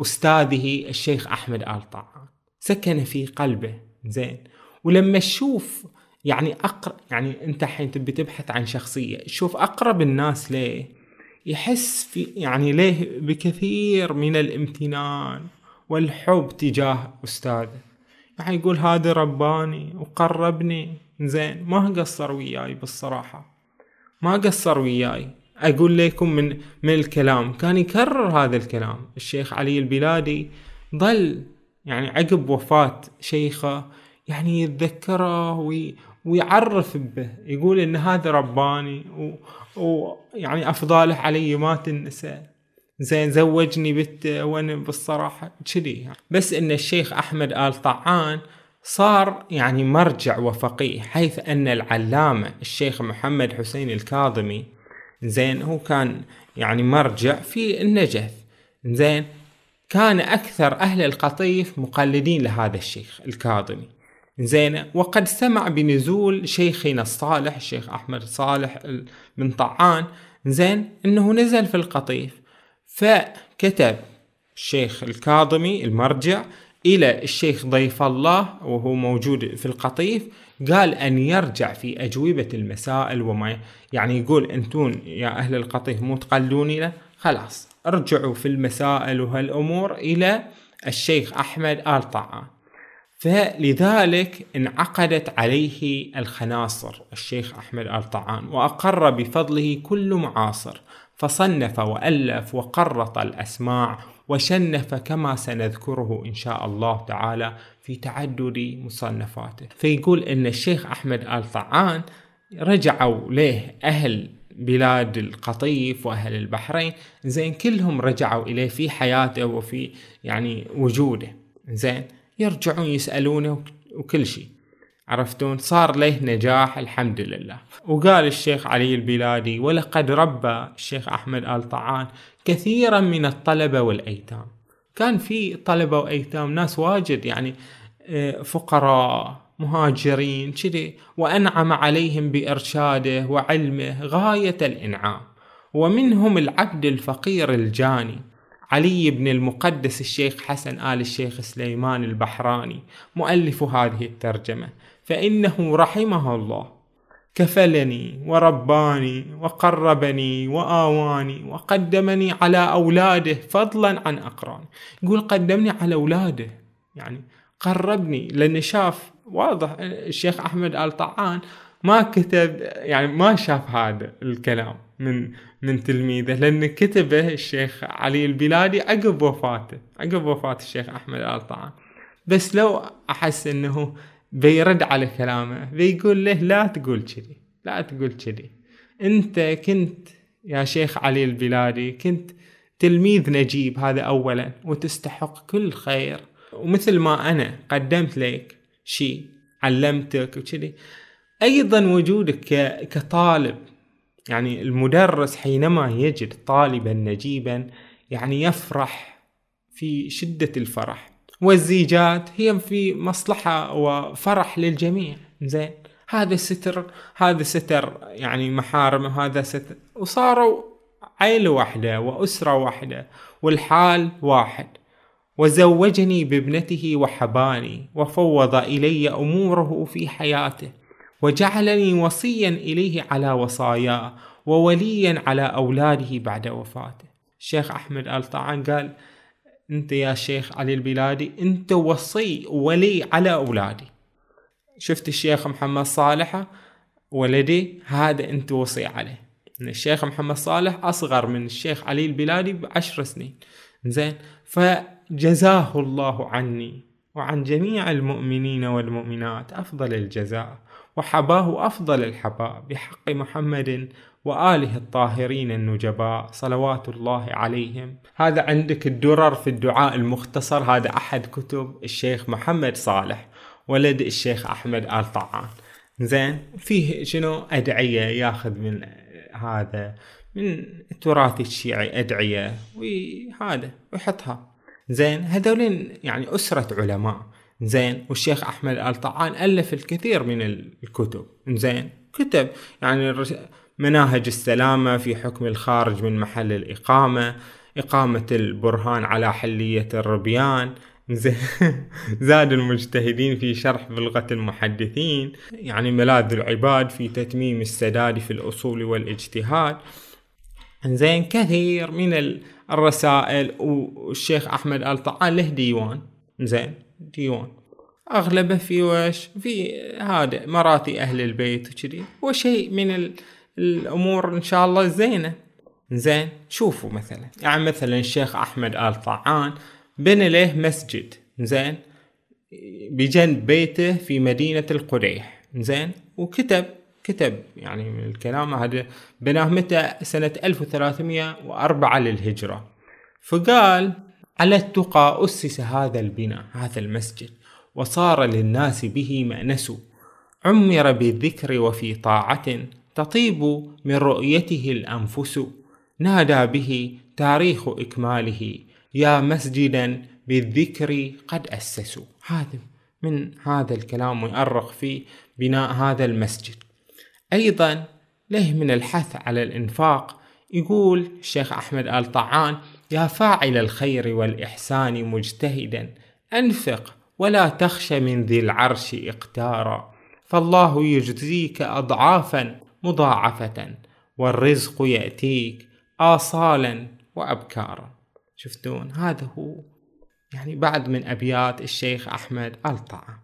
أستاذه الشيخ أحمد آل طعان سكن في قلبه. زين. ولما تشوف يعني أقرب يعني أنت حين تبي تبحث عن شخصية شوف أقرب الناس ليه. يحس في يعني ليه بكثير من الامتنان والحب تجاه أستاذه. يعني يقول هذا رباني وقربني. زين. ما قصر وياي بالصراحة. ما قصر وياي. أقول لكم من من الكلام. كان يكرر هذا الكلام. الشيخ علي البلادي ظل يعني عقب وفاة شيخه يعني يتذكره وي ويعرف به. يقول إن هذا رباني ويعني أفضاله علي ما تنسى. زين زوجني بنت وأنا بالصراحة كذي بس إن الشيخ أحمد آل طعان صار يعني مرجع وفقيه حيث أن العلامة الشيخ محمد حسين الكاظمي زين هو كان يعني مرجع في النجف. زين كان أكثر أهل القطيف مقلدين لهذا الشيخ الكاظمي. زين وقد سمع بنزول شيخنا الصالح الشيخ أحمد صالح بن طعان. زين إنه نزل في القطيف فكتب الشيخ الكاظمي المرجع إلى الشيخ ضيف الله وهو موجود في القطيف قال أن يرجع في أجوبة المسائل وما يعني يقول أنتون يا أهل القطيف مو تقلوني له؟ خلاص ارجعوا في المسائل وهالأمور إلى الشيخ أحمد آل طعان فلذلك انعقدت عليه الخناصر الشيخ أحمد آل طعان وأقر بفضله كل معاصر فصنف وألف وقرط الأسماع وشنف كما سنذكره إن شاء الله تعالى في تعدد مصنفاته. فيقول إن الشيخ أحمد آل طعان رجعوا له أهل بلاد القطيف وأهل البحرين. زين كلهم رجعوا إليه في حياته وفي يعني وجوده. زين يرجعون يسألونه وكل شيء. عرفتون؟ صار له نجاح الحمد لله. وقال الشيخ علي البلادي ولقد ربى الشيخ أحمد آل طعان كثيرا من الطلبة والأيتام. كان في طلبة وأيتام ناس واجد يعني آه، فقراء مهاجرين كذي وأنعم عليهم بإرشاده وعلمه غاية الإنعام. ومنهم العبد الفقير الجاني علي بن المقدس الشيخ حسن آل الشيخ سليمان البحراني مؤلف هذه الترجمة. فإنه رحمه الله كفلني ورباني وقربني وآواني وقدمني على أولاده فضلا عن أقراني. يقول قدمني على أولاده يعني قربني لأن شاف واضح الشيخ أحمد آل طعان ما كتب يعني ما شاف هذا الكلام من من تلميذه لأن كتبه الشيخ علي البلادي عقب وفاته عقب وفاة الشيخ أحمد آل طعان. بس لو أحس أنه بيرد على كلامه بيقول له لا تقول كذي لا تقول كذي. أنت كنت يا شيخ علي البلادي كنت تلميذ نجيب هذا أولا وتستحق كل خير. ومثل ما أنا قدمت لك شيء علمتك وكذي. أيضا وجودك كطالب يعني المدرس حينما يجد طالبا نجيبا يعني يفرح في شدة الفرح. والزيجات هي في مصلحة وفرح للجميع. زين. هذا ستر هذا ستر يعني محارم هذا ستر. وصاروا عيلة واحدة وأسرة واحدة والحال واحد. وزوجني بابنته وحباني وفوض إلي أموره في حياته وجعلني وصيا إليه على وصاياه ووليا على أولاده بعد وفاته. الشيخ أحمد آل طعان قال أنت يا شيخ علي البلادي أنت وصي ولي على أولادي. شفت الشيخ محمد صالح ولدي؟ هذا أنت وصي عليه. الشيخ محمد صالح أصغر من الشيخ علي البلادي بعشر سنين. زين؟ فجزاه الله عني وعن جميع المؤمنين والمؤمنات أفضل الجزاء وحباه أفضل الحباء بحق محمد وآله الطاهرين النجباء صلوات الله عليهم. هذا عندك الدرر في الدعاء المختصر. هذا أحد كتب الشيخ محمد صالح ولد الشيخ أحمد آل طعان زين فيه شنو أدعية ياخذ من هذا من التراث الشيعي أدعية وهذا ويحطها زين هذولين يعني أسرة علماء. زين والشيخ أحمد آل طعان ألف الكثير من الكتب. زين كتب يعني مناهج السلامة في حكم الخارج من محل الإقامة إقامة البرهان على حلية الربيان. زاد المجتهدين في شرح بلغة المحدثين يعني ملاذ العباد في تتميم السداد في الأصول والاجتهاد. زين كثير من الرسائل والشيخ أحمد آل له ديوان. زين ديوان. أغلبه في وش؟ في هذا مراتي أهل البيت وشيء من الأمور إن شاء الله زينة. زين شوفوا مثلا. يعني مثلا الشيخ أحمد آل طعان بنى له مسجد. زين بجنب بيته في مدينة القريح. زين وكتب كتب يعني من الكلام هذا بناه متى؟ سنة 1304 للهجرة. فقال على التقى أسس هذا البناء هذا المسجد وصار للناس به مأنس عمر بالذكر وفي طاعة. تطيب من رؤيته الأنفس. نادى به تاريخ إكماله. يا مسجدا بالذكر قد أسسوا. هذا من هذا الكلام يؤرخ في بناء هذا المسجد. أيضا له من الحث على الإنفاق يقول الشيخ أحمد آل طعان يا فاعل الخير والإحسان مجتهدا أنفق ولا تخش من ذي العرش إقتارا فالله يجزيك أضعافا مضاعفة والرزق يأتيك آصالا وأبكارا. شفتون؟ هذا هو. يعني بعد من أبيات الشيخ أحمد آل طعان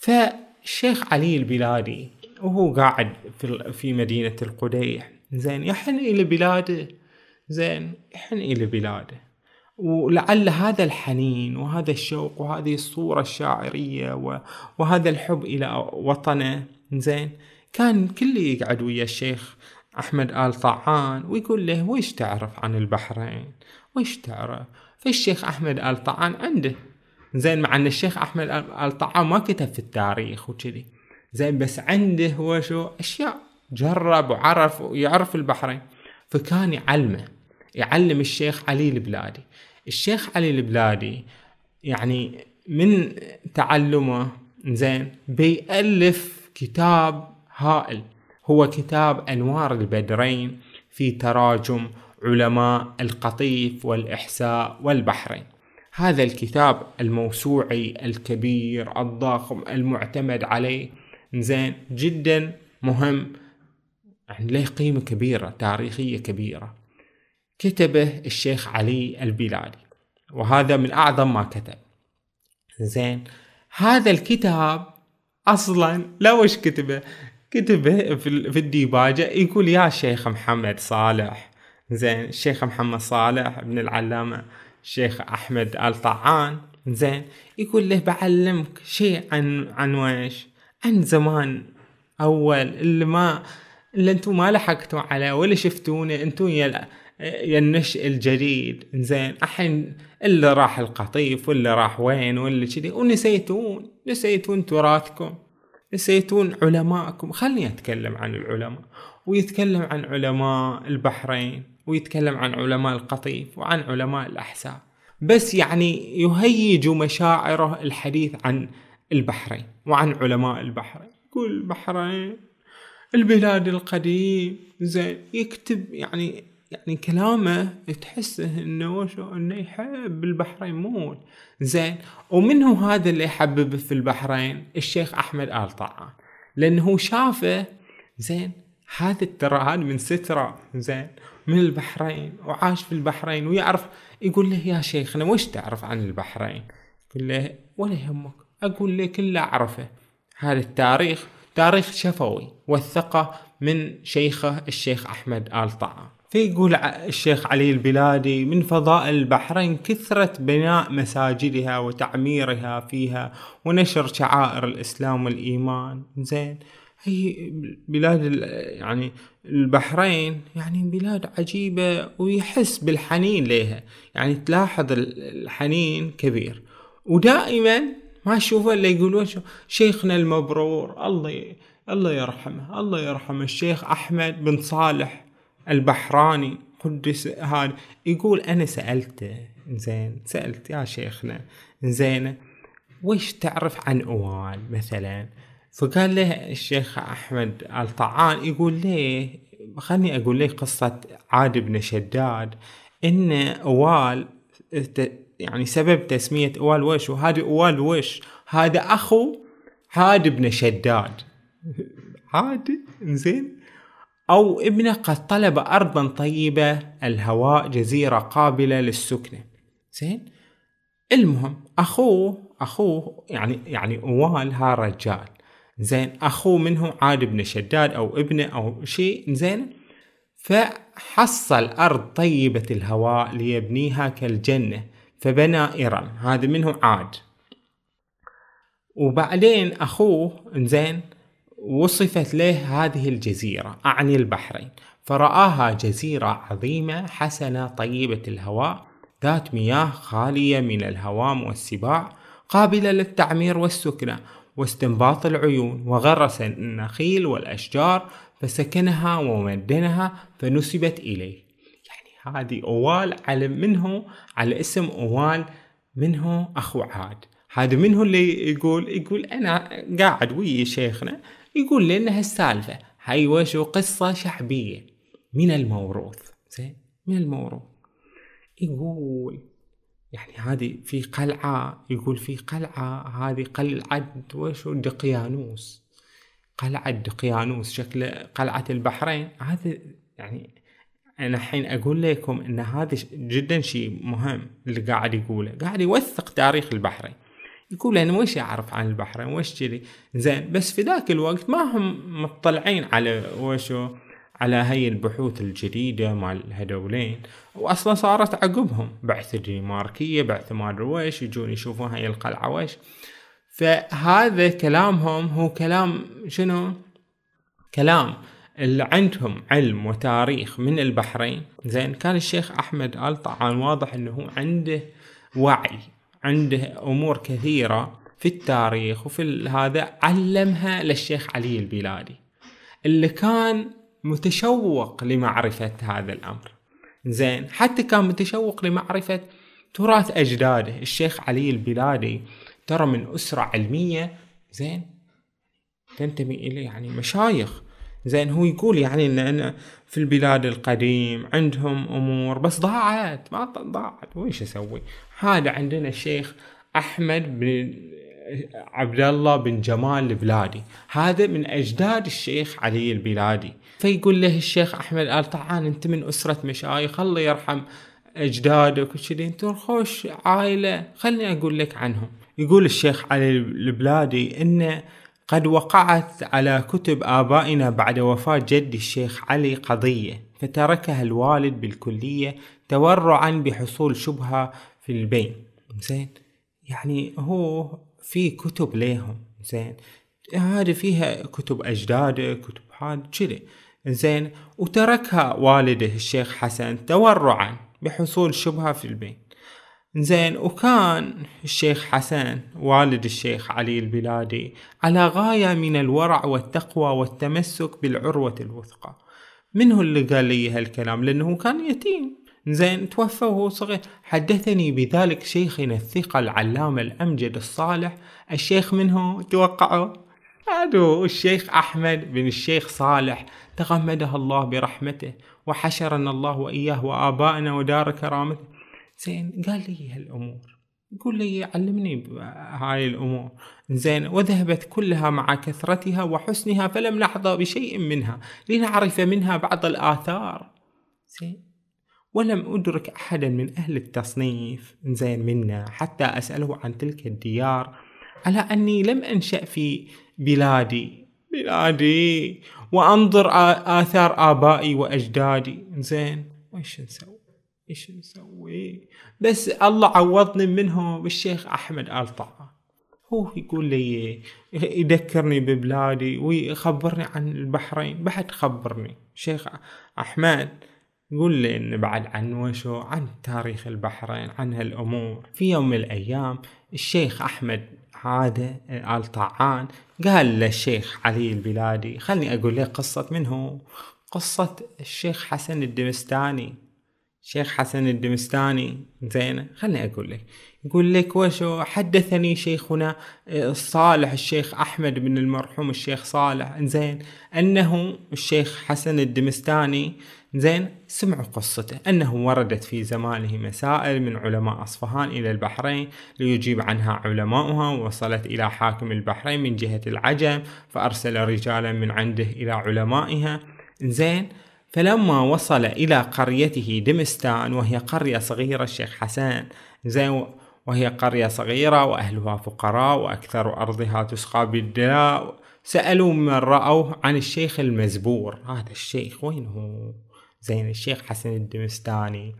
فالشيخ علي البلادي وهو قاعد في, في مدينة القديح. زين يحن إلى بلاده. زين يحن إلى بلاده. ولعل هذا الحنين وهذا الشوق وهذه الصورة الشاعرية وهذا الحب إلى وطنه. زين كان كله يقعد ويا الشيخ أحمد آل طعان ويقول له ويش تعرف عن البحرين؟ ويش تعرف؟ فالشيخ أحمد آل طعان عنده. زين مع أن الشيخ أحمد آل طعان ما كتب في التاريخ وكذي. زين بس عنده هو شو؟ أشياء جرب وعرف ويعرف البحرين. فكان يعلمه يعلم الشيخ علي البلادي. الشيخ علي البلادي يعني من تعلمه زين بيألف كتاب هائل. هو كتاب أنوار البدرين في تراجم علماء القطيف والإحساء والبحرين. هذا الكتاب الموسوعي الكبير الضخم المعتمد عليه زين جدا مهم. يعني له قيمة كبيرة تاريخية كبيرة. كتبه الشيخ علي البلادي وهذا من أعظم ما كتب. زين هذا الكتاب أصلا لا وش كتبه؟ كتبه في الديباجة يقول يا شيخ محمد صالح. زين الشيخ محمد صالح ابن العلامة الشيخ أحمد آل طعان زين يقول له بعلمك شيء عن عن ويش؟ عن زمان أول اللي ما اللي أنتم ما لحقتوا عليه ولا شفتونه أنتم يا يا النشء الجديد. زين الحين اللي راح القطيف واللي راح وين واللي كذي ونسيتون نسيتون تراثكم. نسيتون علماءكم. خلني أتكلم عن العلماء ويتكلم عن علماء البحرين ويتكلم عن علماء القطيف وعن علماء الاحساء بس يعني يهيج مشاعره الحديث عن البحرين وعن علماء البحرين. يقول البحرين البلاد القديم زين يكتب يعني يعني كلامه تحسه إنه وشو إنه يحب البحرين موت. زين ومنه هذا اللي يحببه في البحرين؟ الشيخ أحمد آل طعان لأنه شافه زين هذا ترى هذا من سترة زين من البحرين وعاش في البحرين ويعرف يقول له يا شيخنا وش تعرف عن البحرين؟ يقول له ولا يهمك. أقول لك اللي أعرفه. هذا التاريخ تاريخ شفوي وثقه من شيخه الشيخ أحمد آل طعام فيقول الشيخ علي البلادي من فضائل البحرين كثرة بناء مساجدها وتعميرها فيها ونشر شعائر الإسلام والإيمان. زين. هي بلاد يعني البحرين يعني بلاد عجيبة ويحس بالحنين لها يعني تلاحظ الحنين كبير. ودائما ما اشوفه إلا يقولون شيخنا المبرور الله الله يرحمه الله يرحمه الشيخ أحمد بن صالح البحراني قدس هذا. يقول أنا سألته زين سألت يا شيخنا زين وش تعرف عن أوال مثلا؟ فقال له الشيخ أحمد الطعان يقول ليه خلني أقول لك قصة عاد بن شداد إن أوال يعني سبب تسمية أوال وش؟ وهذا أوال وش؟ هذا أخو عاد بن شداد. عاد؟ زين أو ابنه قد طلب أرضا طيبة الهواء جزيرة قابلة للسكنة. زين؟ المهم أخوه أخوه يعني يعني أوال ها رجال. زين؟ أخوه منه عاد بن شداد أو ابنه أو شيء. زين؟ فحصل أرض طيبة الهواء ليبنيها كالجنة فبنى إرم هذا منه عاد. وبعدين أخوه زين؟ وصفت له هذه الجزيرة أعني البحرين. فرآها جزيرة عظيمة حسنة طيبة الهواء ذات مياه خالية من الهوام والسباع قابلة للتعمير والسكنة واستنباط العيون. وغرس النخيل والأشجار فسكنها ومدنها فنسبت إليه. يعني هذه أوال على منه على اسم أوال منه أخو عاد. هذا منه اللي يقول يقول أنا قاعد ويا شيخنا يقول لنا هالسالفة هاي وشو قصة شعبية. من الموروث. زين؟ من الموروث. يقول يعني هذه في قلعة. يقول في قلعة. هذه قلعة وشو دقيانوس. قلعة دقيانوس. شكل قلعة البحرين. هذا يعني أنا الحين أقول لكم أن هذا جدا شيء مهم اللي قاعد يقوله. قاعد يوثق تاريخ البحرين. يقول أنا وش أعرف عن البحرين؟ وش كذي؟ زين بس في ذاك الوقت ما هم مطلعين على وشو على هاي البحوث الجديدة مال هذولين وأصلا صارت عقبهم بعث الدنماركية بعث ما ويش يجون يشوفون هاي القلعة ويش فهذا كلامهم هو كلام شنو؟ كلام اللي عندهم علم وتاريخ من البحرين. زين كان الشيخ أحمد آل طعان واضح أنه عنده وعي عنده أمور كثيرة في التاريخ وفي هذا علمها للشيخ علي البلادي اللي كان متشوق لمعرفة هذا الأمر. زين حتى كان متشوق لمعرفة تراث أجداده. الشيخ علي البلادي ترى من أسرة علمية. زين تنتمي إلى يعني مشايخ زين هو يقول يعني ان أنا في البلاد القديم عندهم أمور بس ضاعت ما ضاعت. ويش أسوي؟ هذا عندنا الشيخ أحمد بن عبد الله بن جمال البلادي. هذا من أجداد الشيخ علي البلادي. فيقول له الشيخ أحمد ال طعان أنت من أسرة مشايخ الله يرحم أجدادك وكذي. أنت خوش عائلة خلني أقول لك عنهم. يقول الشيخ علي البلادي إنه قد وقعت على كتب آبائنا بعد وفاة جدي الشيخ علي قضية فتركها الوالد بالكلية تورعا بحصول شبهة في البين زين؟ يعني هو في كتب ليهم. زين؟ هذه فيها كتب أجداده كتب هذا كذي. زين؟ وتركها والده الشيخ حسن تورعا بحصول شبهة في البين زين وكان الشيخ حسن والد الشيخ علي البلادي على غاية من الورع والتقوى والتمسك بالعروة الوثقى. منه اللي قال لي هالكلام؟ لأنه كان يتيم. زين توفى وهو صغير. حدثني بذلك شيخنا الثقة العلامة الأمجد الصالح. الشيخ منه توقعوا هذا الشيخ أحمد بن الشيخ صالح. تغمده الله برحمته وحشرنا الله وإياه وآبائنا ودار كرامته. زين؟ قال لي هالأمور. يقول لي علمني هاي الأمور. زين وذهبت كلها مع كثرتها وحسنها فلم نحظى بشيء منها لنعرف منها بعض الآثار. زين ولم أدرك أحدا من أهل التصنيف زين منا حتى أسأله عن تلك الديار على أني لم أنشأ في بلادي. بلادي. وأنظر آثار آبائي وأجدادي. زين وإيش نسوي؟ إيش نسوي؟ بس الله عوضني منه بالشيخ أحمد آل هو يقول لي يذكرني ببلادي ويخبرني عن البحرين. بعد خبرني. شيخ أحمد يقول لي ان بعد عن وشو؟ عن تاريخ البحرين عن هالأمور. في يوم من الأيام الشيخ أحمد عادة آل طعان قال للشيخ علي البلادي خلني أقول لك قصة منه. قصة الشيخ حسن الدمستاني. الشيخ حسن الدمستاني زين خلني أقول لك. يقول لك وشو؟ حدثني شيخنا الصالح الشيخ أحمد بن المرحوم الشيخ صالح زين أنه الشيخ حسن الدمستاني زين سمعوا قصته أنه وردت في زمانه مسائل من علماء أصفهان إلى البحرين ليجيب عنها علماؤها ووصلت إلى حاكم البحرين من جهة العجم فأرسل رجالا من عنده إلى علمائها زين فلما وصل إلى قريته دمستان وهي قرية صغيرة الشيخ حسن زين وهي قرية صغيرة وأهلها فقراء وأكثر أرضها تسقى بالدلاء سألوا من رأوه عن الشيخ المزبور. هذا الشيخ وين هو؟ زين الشيخ حسن الدمستاني.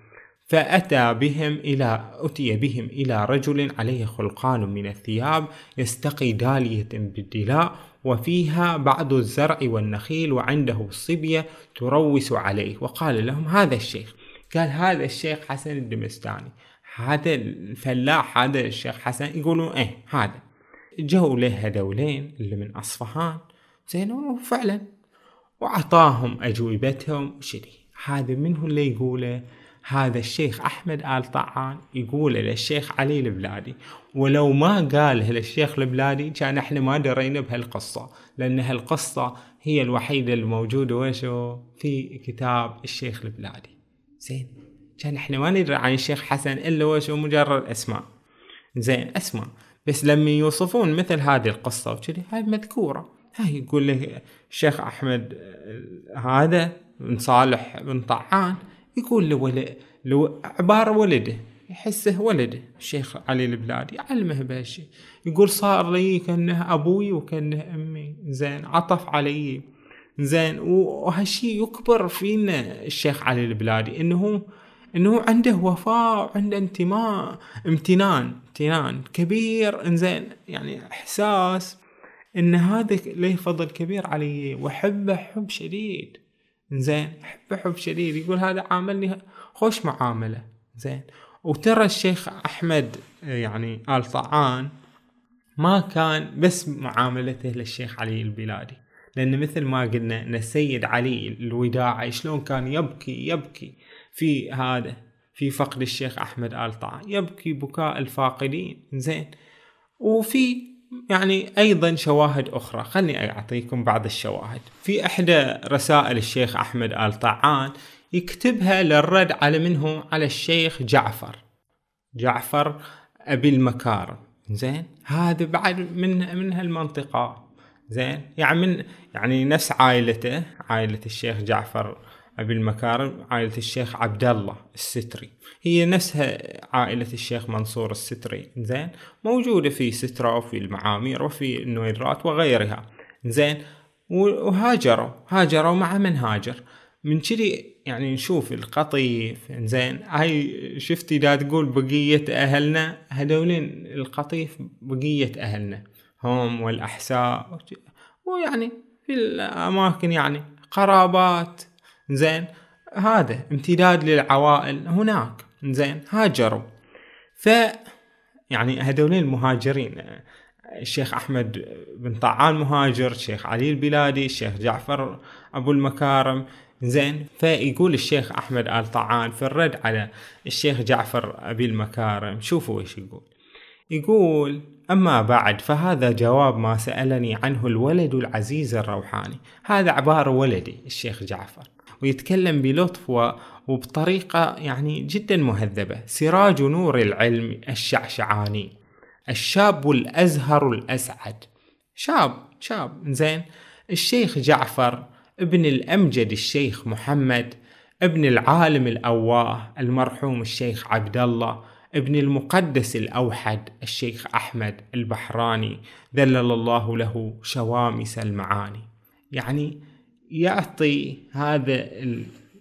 فأتى بهم إلى أتي بهم إلى رجل عليه خلقان من الثياب يستقي دالية بالدلاء وفيها بعض الزرع والنخيل وعنده الصبية تروس عليه. وقال لهم هذا الشيخ قال هذا الشيخ حسن الدمستاني هذا الفلاح هذا الشيخ حسن يقولون إيه هذا؟ جو له هذولين اللي من أصفهان. زين وفعلا وأعطاهم أجوبتهم وشري هذا منه اللي يقوله هذا الشيخ أحمد آل طعان يقول للشيخ علي البلادي ولو ما قالها للشيخ البلادي كان إحنا ما درينا بهالقصة لأن هالقصة هي الوحيدة الموجودة. وشو؟ في كتاب الشيخ البلادي. زين كان إحنا ما ندري عن الشيخ حسن إلا وشو؟ مجرد أسماء. زين أسماء. بس لما يوصفون مثل هذه القصة وكذي هاي مذكورة. هاي يقول لك الشيخ أحمد هذا بن صالح بن طعان يقول له لو عبارة ولده يحسه ولده الشيخ علي البلادي يعلمه بهالشيء يقول صار لي كأنه أبوي وكأنه أمي. زين عطف علي. زين وهالشيء يكبر فينا الشيخ علي البلادي إنه إنه عنده وفاء وعنده انتماء امتنان امتنان كبير. إنزين يعني إحساس إن هذا له فضل كبير علي واحبه حب شديد. زين احبه حب شديد يقول هذا عاملني خوش معاملة. زين. وترى الشيخ أحمد يعني آل طعان ما كان بس معاملته للشيخ علي البلادي. لأن مثل ما قلنا إن السيد علي الوداعي شلون كان يبكي يبكي في هذا في فقد الشيخ أحمد آل طعان. يبكي بكاء الفاقدين. زين. وفي يعني أيضا شواهد أخرى. خلني أعطيكم بعض الشواهد. في إحدى رسائل الشيخ أحمد آل طعان يكتبها للرد على منه على الشيخ جعفر. جعفر أبي المكارم. زين؟ هذا بعد من من هالمنطقة. زين؟ يعني من يعني نفس عائلته عائلة الشيخ جعفر أبي المكارم عائلة الشيخ عبد الله الستري. هي نفسها عائلة الشيخ منصور الستري زين؟ موجودة في سترة وفي المعامير وفي النويرات وغيرها زين؟ وهاجروا هاجروا مع من هاجر؟ من كذي يعني نشوف القطيف زين؟ هاي شفتي دا تقول بقية أهلنا؟ هذولين القطيف بقية أهلنا هم والأحساء ويعني في الأماكن يعني قرابات زين هذا امتداد للعوائل هناك. زين هاجروا. ف يعني هذولين المهاجرين الشيخ أحمد بن طعان مهاجر الشيخ علي البلادي الشيخ جعفر أبو المكارم. زين فيقول الشيخ أحمد آل طعان في الرد على الشيخ جعفر أبي المكارم شوفوا إيش يقول. يقول أما بعد فهذا جواب ما سألني عنه الولد العزيز الروحاني. هذا عبارة ولدي الشيخ جعفر. ويتكلم بلطف وبطريقة يعني جدا مهذبة. سراج نور العلم الشعشعاني الشاب الأزهر الأسعد. شاب شاب زين. الشيخ جعفر ابن الأمجد الشيخ محمد ابن العالم الأواه المرحوم الشيخ عبد الله ابن المقدس الأوحد الشيخ أحمد البحراني ذلل الله له شوامس المعاني. يعني يعطي هذا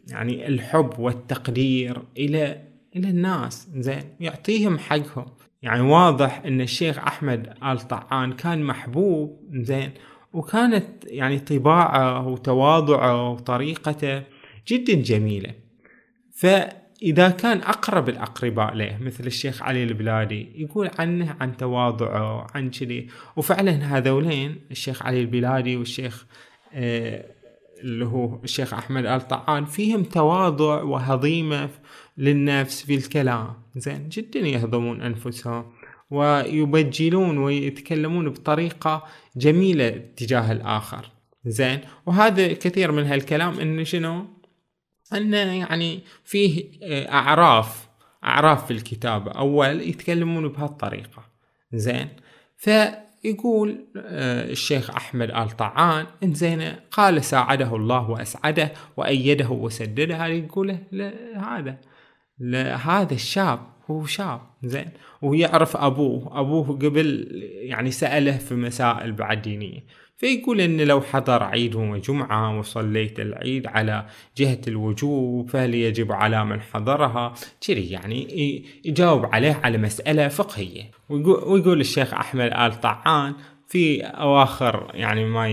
يعني الحب والتقدير إلى إلى الناس. زين. يعطيهم حقهم. يعني واضح إن الشيخ أحمد آل طعان كان محبوب. زين. وكانت يعني طباعه وتواضعه وطريقته جدا جميلة. فإذا كان أقرب الأقرباء له مثل الشيخ علي البلادي يقول عنه عن تواضعه عن كذي. وفعلا هذولين الشيخ علي البلادي والشيخ آه اللي هو الشيخ أحمد آل طعان فيهم تواضع وهضيمة للنفس في الكلام. زين جدا يهضمون أنفسهم ويبجلون ويتكلمون بطريقة جميلة تجاه الآخر. زين وهذا كثير من هالكلام انه شنو؟ انه يعني فيه أعراف أعراف في الكتابة. أول يتكلمون بهالطريقة. زين آه، الشيخ أحمد آل طعان ان زين قال ساعده الله وأسعده وأيده وسدده. هذا يقوله هذا. هذا الشاب هو شاب زين ويعرف أبوه. أبوه قبل يعني سأله في مسائل بعد دينية. فيقول إن لو حضر عيد وجمعة وصليت العيد على جهة الوجوب فهل يجب على من حضرها. كذي يعني يجاوب عليه على مسألة فقهية. ويقول الشيخ أحمد آل طعان في أواخر يعني ما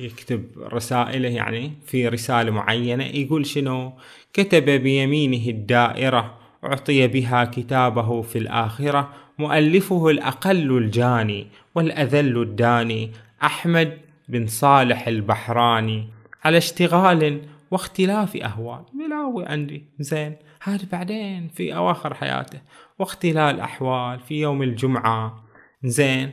يكتب رسائله يعني في رسالة معينة يقول شنو؟ كتب بيمينه الدائرة أعطي بها كتابه في الآخرة مؤلفه الأقل الجاني والأذل الداني. أحمد بن صالح البحراني على اشتغال واختلاف أهوال. ملاوي عندي. زين. هذا بعدين في أواخر حياته. واختلال أحوال في يوم الجمعة. زين.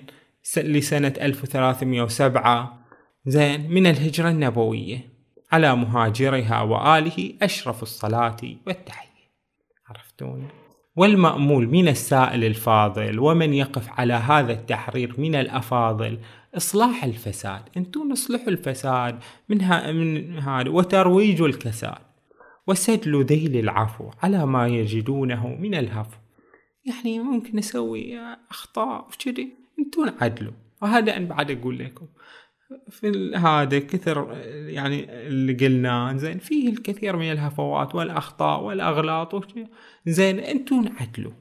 لسنة 1307 زين. من الهجرة النبوية. على مهاجرها وآله أشرف الصلاة والتحية. عرفتون والمأمول من السائل الفاضل ومن يقف على هذا التحرير من الأفاضل إصلاح الفساد. أنتم نصلحوا الفساد من, ها من هذا وترويج الكساد وسدل ذيل العفو على ما يجدونه من الهفو. يعني ممكن نسوي أخطاء كذي. أنتم عدلوا. وهذا أنا بعد أقول لكم. في هذا كثر يعني اللي قلناه زين فيه الكثير من الهفوات والأخطاء والأغلاط زين أنتم عدلوا.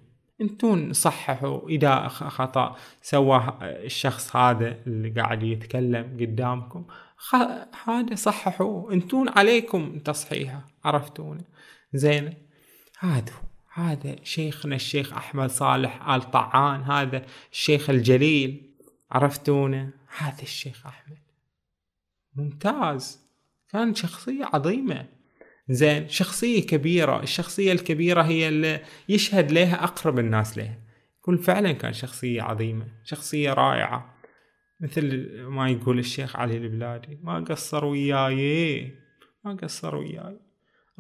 أنتم صححوا اذا خطأ. سواه الشخص هذا اللي قاعد يتكلم قدامكم. هذا صححوا. أنتم عليكم تصحيحه. عرفتون زين. هذا هذا شيخنا الشيخ أحمد صالح آل طعان. هذا الشيخ الجليل. عرفتونه هذا الشيخ أحمد. ممتاز. كان شخصية عظيمة. زين شخصية كبيرة الشخصية الكبيرة هي اللي يشهد لها أقرب الناس لها. يقول فعلا كان شخصية عظيمة شخصية رائعة. مثل ما يقول الشيخ علي البلادي ما قصر وياي ما قصر وياي.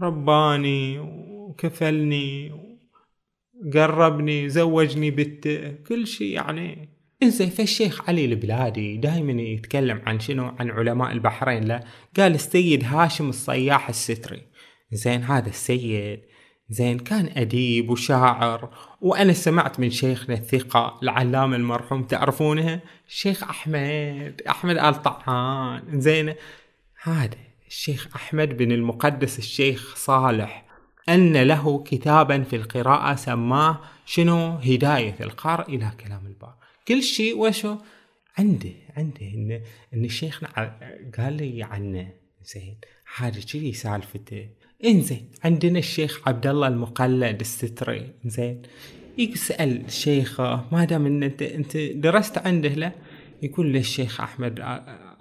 رباني وكفلني قربني زوجني بنته كل شيء يعني. إنزين فالشيخ علي البلادي دائما يتكلم عن شنو؟ عن علماء البحرين لا قال السيد هاشم الصياح الستري زين هذا السيد زين كان أديب وشاعر وأنا سمعت من شيخنا الثقة العلام المرحوم تعرفونه؟ الشيخ أحمد أحمد آل طعان زين هذا الشيخ أحمد بن المقدس الشيخ صالح. أن له كتابا في القراءة سماه شنو؟ هداية القارئ إلى كلام البار كل شيء وشو؟ عنده عنده إن إن شيخنا قال لي عنه. زين هذا كذي سالفته إنزين عندنا الشيخ عبد الله المقلد الستري زين يسأل شيخه ما دام إن أنت أنت درست عنده له يقول له الشيخ أحمد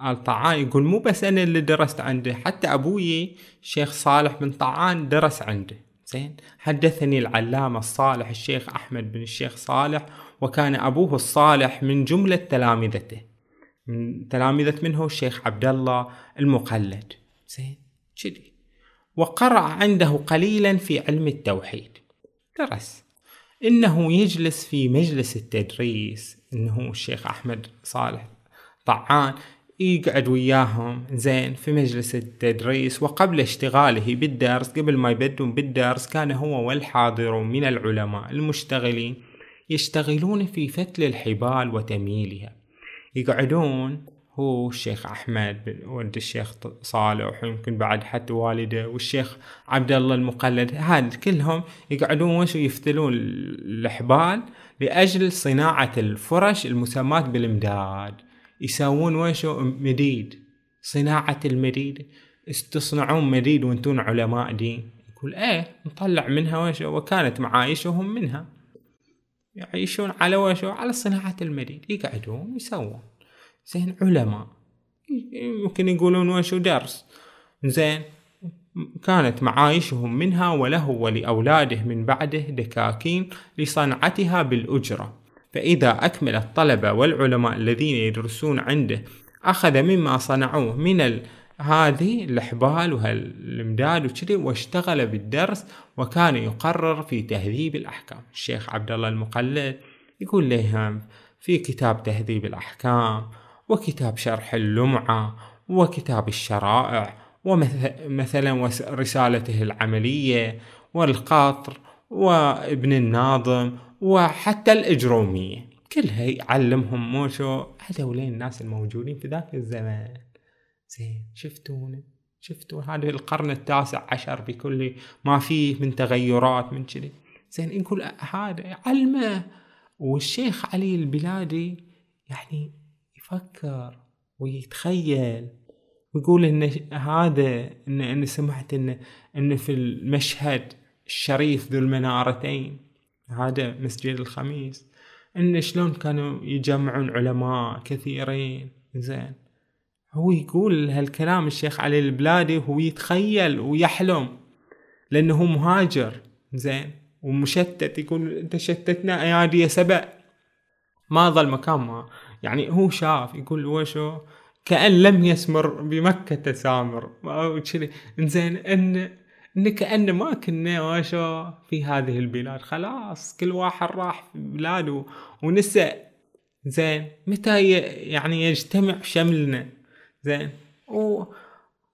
آل طعان يقول مو بس أنا اللي درست عنده حتى أبوي الشيخ صالح بن طعان درس عنده زين حدثني العلامة الصالح الشيخ أحمد بن الشيخ صالح وكان أبوه الصالح من جملة تلامذته من تلامذة منه الشيخ عبد الله المقلد زين كذي وقرأ عنده قليلا في علم التوحيد. درس. إنه يجلس في مجلس التدريس. إنه الشيخ أحمد صالح طعان يقعد وياهم. زين في مجلس التدريس. وقبل اشتغاله بالدرس قبل ما يبدون بالدرس كان هو والحاضر من العلماء المشتغلين يشتغلون في فتل الحبال وتمييلها يقعدون هو الشيخ أحمد ولد الشيخ صالح ويمكن بعد حتى والده والشيخ عبد الله المقلد هاد كلهم يقعدون وش يفتلون الحبال لأجل صناعة الفرش المسماة بالإمداد يسوون وشو مديد؟ صناعة المديد. استصنعون مديد وأنتون علماء دين. يقول إيه نطلع منها وشو وكانت معايشهم منها. يعيشون على وشو على صناعة المديد. يقعدون يسوون زين علماء. يمكن يقولون وشو درس. زين. كانت معايشهم منها وله ولأولاده من بعده دكاكين لصنعتها بالأجرة. فإذا أكمل الطلبة والعلماء الذين يدرسون عنده أخذ مما صنعوه من هذه الحبال وهالمداد وكذي واشتغل بالدرس وكان يقرر في تهذيب الأحكام. الشيخ عبد الله المقلد يقول لهم في كتاب تهذيب الأحكام وكتاب شرح اللمعة وكتاب الشرائع ومثلا رسالته العملية والقطر وابن الناظم وحتى الإجرومية. كلها يعلمهم موشو هذولين الناس الموجودين في ذاك الزمان. زين شفتونا شفتوا هذا القرن التاسع عشر بكل ما فيه من تغيرات من كذي زين نقول هذا علمه. والشيخ علي البلادي يعني يفكر ويتخيل ويقول إن هذا إن أنا سمعت إن إن في المشهد الشريف ذو المنارتين هذا مسجد الخميس. إن شلون كانوا يجمعون علماء كثيرين زين. هو يقول هالكلام الشيخ علي البلادي وهو يتخيل ويحلم لأنه مهاجر زين. ومشتت يقول أنت شتتنا أيادي يا سبع ما ظل مكان ما. يعني هو شاف يقول وشو؟ كأن لم يسمر بمكة سامر أو كذي؟ إنزين إن إن كأن ما كنا وشو في هذه البلاد. خلاص كل واحد راح في بلاده. ونسى زين متى يعني يجتمع شملنا. زين و...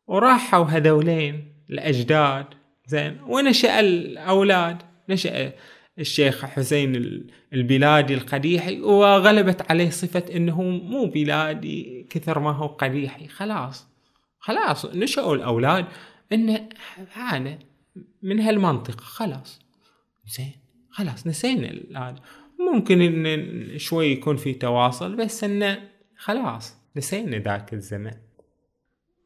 وراحوا هذولين الأجداد. زين ونشأ الأولاد. نشأ الشيخ حسين البلادي القديحي وغلبت عليه صفة إنه مو بلادي كثر ما هو قديحي. خلاص خلاص نشأوا الأولاد إن هذا من هالمنطقة. خلاص زين خلاص نسينا هذا ممكن إن شوي يكون في تواصل بس انه خلاص نسينا ذاك الزمن.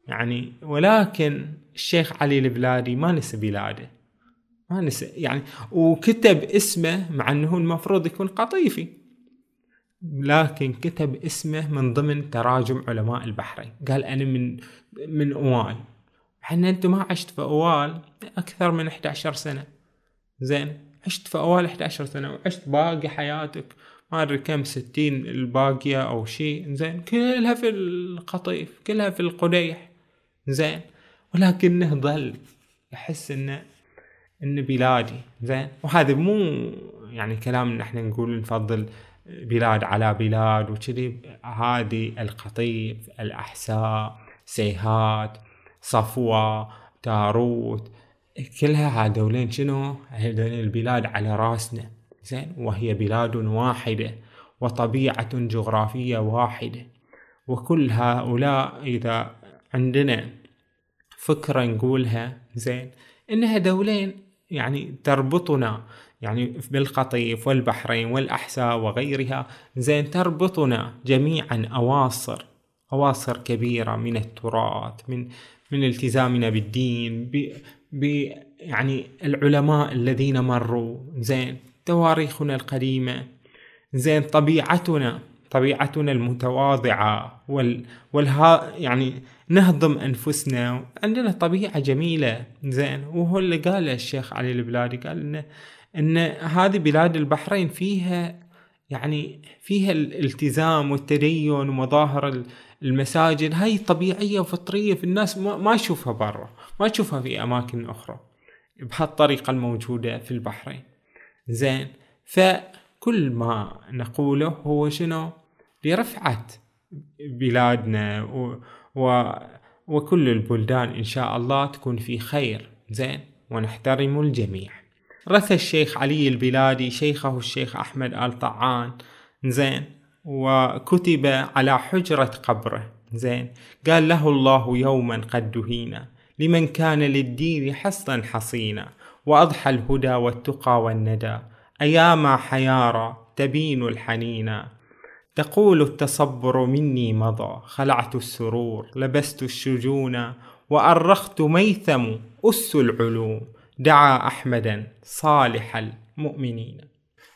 يعني ولكن الشيخ علي البلادي ما نسى بلاده. ما نسى يعني وكتب اسمه مع إنه المفروض يكون قطيفي. لكن كتب اسمه من ضمن تراجم علماء البحرين. قال أنا من من أوال. إحنا انت ما عشت في أوال أكثر من 11 سنة. زين عشت في أوال 11 سنة وعشت باقي حياتك. ما أدري كم ستين الباقية أو شيء. زين كلها في القطيف كلها في القديح. زين ولكنه ظل يحس إنه إن بلادي. زين؟ وهذا مو يعني كلام إن إحنا نقول نفضل بلاد على بلاد وكذي. هذه القطيف الأحساء سيهات صفوة تاروت. كلها هذولين شنو؟ هذولين البلاد على راسنا. زين؟ وهي بلاد واحدة وطبيعة جغرافية واحدة. وكل هؤلاء إذا عندنا فكرة نقولها زين؟ إنها دولين يعني تربطنا يعني بالقطيف والبحرين والأحساء وغيرها زين تربطنا جميعا أواصر أواصر كبيرة من التراث من من التزامنا بالدين ب, ب يعني العلماء الذين مروا زين تواريخنا القديمة زين طبيعتنا طبيعتنا المتواضعة وال, والها يعني نهضم أنفسنا. عندنا طبيعة جميلة. زين. وهو اللي قاله الشيخ علي البلادي قال انه إن هذه بلاد البحرين فيها يعني فيها الالتزام والتدين ومظاهر المساجد. هاي طبيعية وفطرية في الناس ما تشوفها برا ما تشوفها في أماكن أخرى بهالطريقة الموجودة في البحرين. زين. فكل ما نقوله هو شنو؟ لرفعة بلادنا و وكل البلدان إن شاء الله تكون في خير. زين. ونحترم الجميع. رث الشيخ علي البلادي شيخه الشيخ أحمد آل طعان. زين. وكتب على حجرة قبره. زين. قال له الله يوما قد دهينا. لمن كان للدين حصنا حصينا. وأضحى الهدى والتقى والندى. أياما حيارى تبين الحنينا. تقول التصبر مني مضى خلعت السرور لبست الشجون وأرخت ميثم أس العلوم. دعا أحمدا صالح المؤمنين.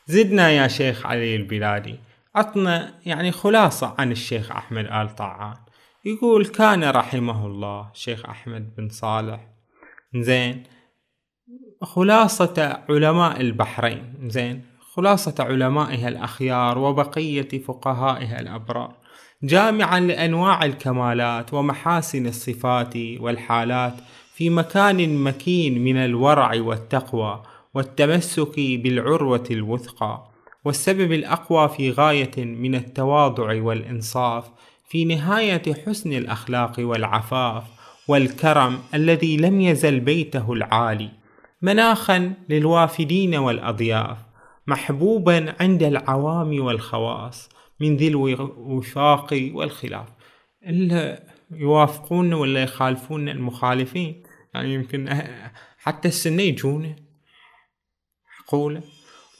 زدنا يا شيخ علي البلادي عطنا يعني خلاصة عن الشيخ أحمد آل طعان يقول كان رحمه الله شيخ أحمد بن صالح. زين. خلاصة علماء البحرين. زين. خلاصة علمائها الأخيار وبقية فقهائها الأبرار. جامعا لأنواع الكمالات ومحاسن الصفات والحالات في مكان مكين من الورع والتقوى والتمسك بالعروة الوثقى والسبب الأقوى في غاية من التواضع والإنصاف في نهاية حسن الأخلاق والعفاف والكرم الذي لم يزل بيته العالي. مناخا للوافدين والأضياف محبوبا عند العوام والخواص من ذي الوفاق والخلاف. إلا يوافقون ولا يخالفون المخالفين؟ يعني يمكن حتى السنة يجون حقوله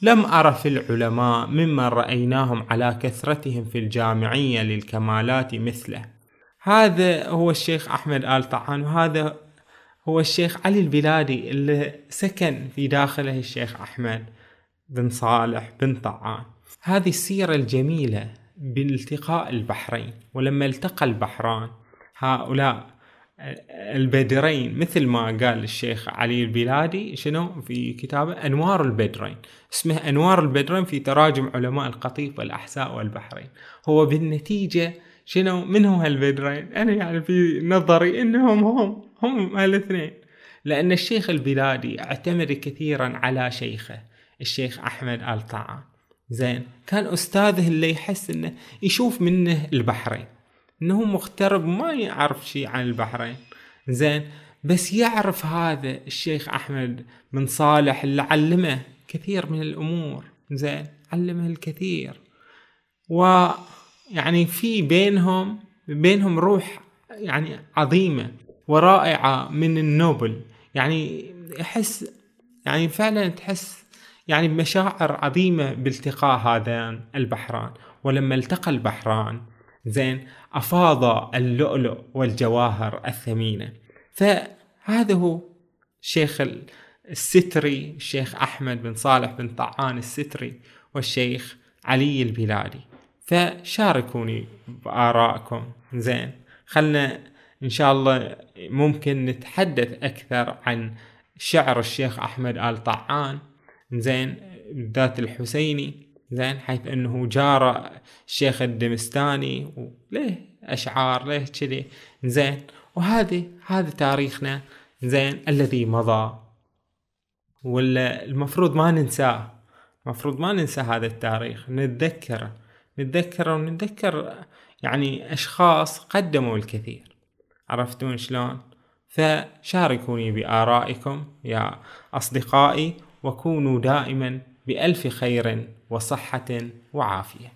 لم أر في العلماء ممن رأيناهم على كثرتهم في الجامعية للكمالات مثله. هذا هو الشيخ أحمد آل طعان وهذا هو الشيخ علي البلادي اللي سكن في داخله الشيخ أحمد. بن صالح بن طعان. هذه السيرة الجميلة بالتقاء البحرين ولما التقى البحران هؤلاء البدرين مثل ما قال الشيخ علي البلادي شنو؟ في كتابه أنوار البدرين. اسمه أنوار البدرين في تراجم علماء القطيف والأحساء والبحرين. هو بالنتيجة شنو؟ من هو هالبدرين؟ أنا يعني في نظري إنهم هم هم الاثنين. لأن الشيخ البلادي اعتمد كثيرا على شيخه. الشيخ أحمد آل طعام زين كان أستاذه اللي يحس إنه يشوف منه البحرين إنه مغترب ما يعرف شيء عن البحرين. زين بس يعرف هذا الشيخ أحمد بن صالح اللي علمه كثير من الأمور. زين علمه الكثير. و يعني في بينهم بينهم روح يعني عظيمة ورائعة من النبل. يعني يحس يعني فعلا تحس يعني بمشاعر عظيمة بالتقاء هذان البحران. ولما التقى البحران زين أفاض اللؤلؤ والجواهر الثمينة. فهذا هو شيخ الستري الشيخ أحمد بن صالح بن طعان الستري والشيخ علي البلادي. فشاركوني بآرائكم. زين خلنا إن شاء الله ممكن نتحدث أكثر عن شعر الشيخ أحمد آل طعان. زين بالذات الحسيني زين حيث إنه جار الشيخ الدمستاني وليه أشعار ليه كذي زين. وهذه هذا تاريخنا زين الذي مضى. ولا المفروض ما ننساه المفروض ما ننسى هذا التاريخ. نتذكره نتذكره ونتذكر يعني أشخاص قدموا الكثير. عرفتون شلون؟ فشاركوني بآرائكم يا أصدقائي وكونوا دائما بألف خير وصحة وعافية.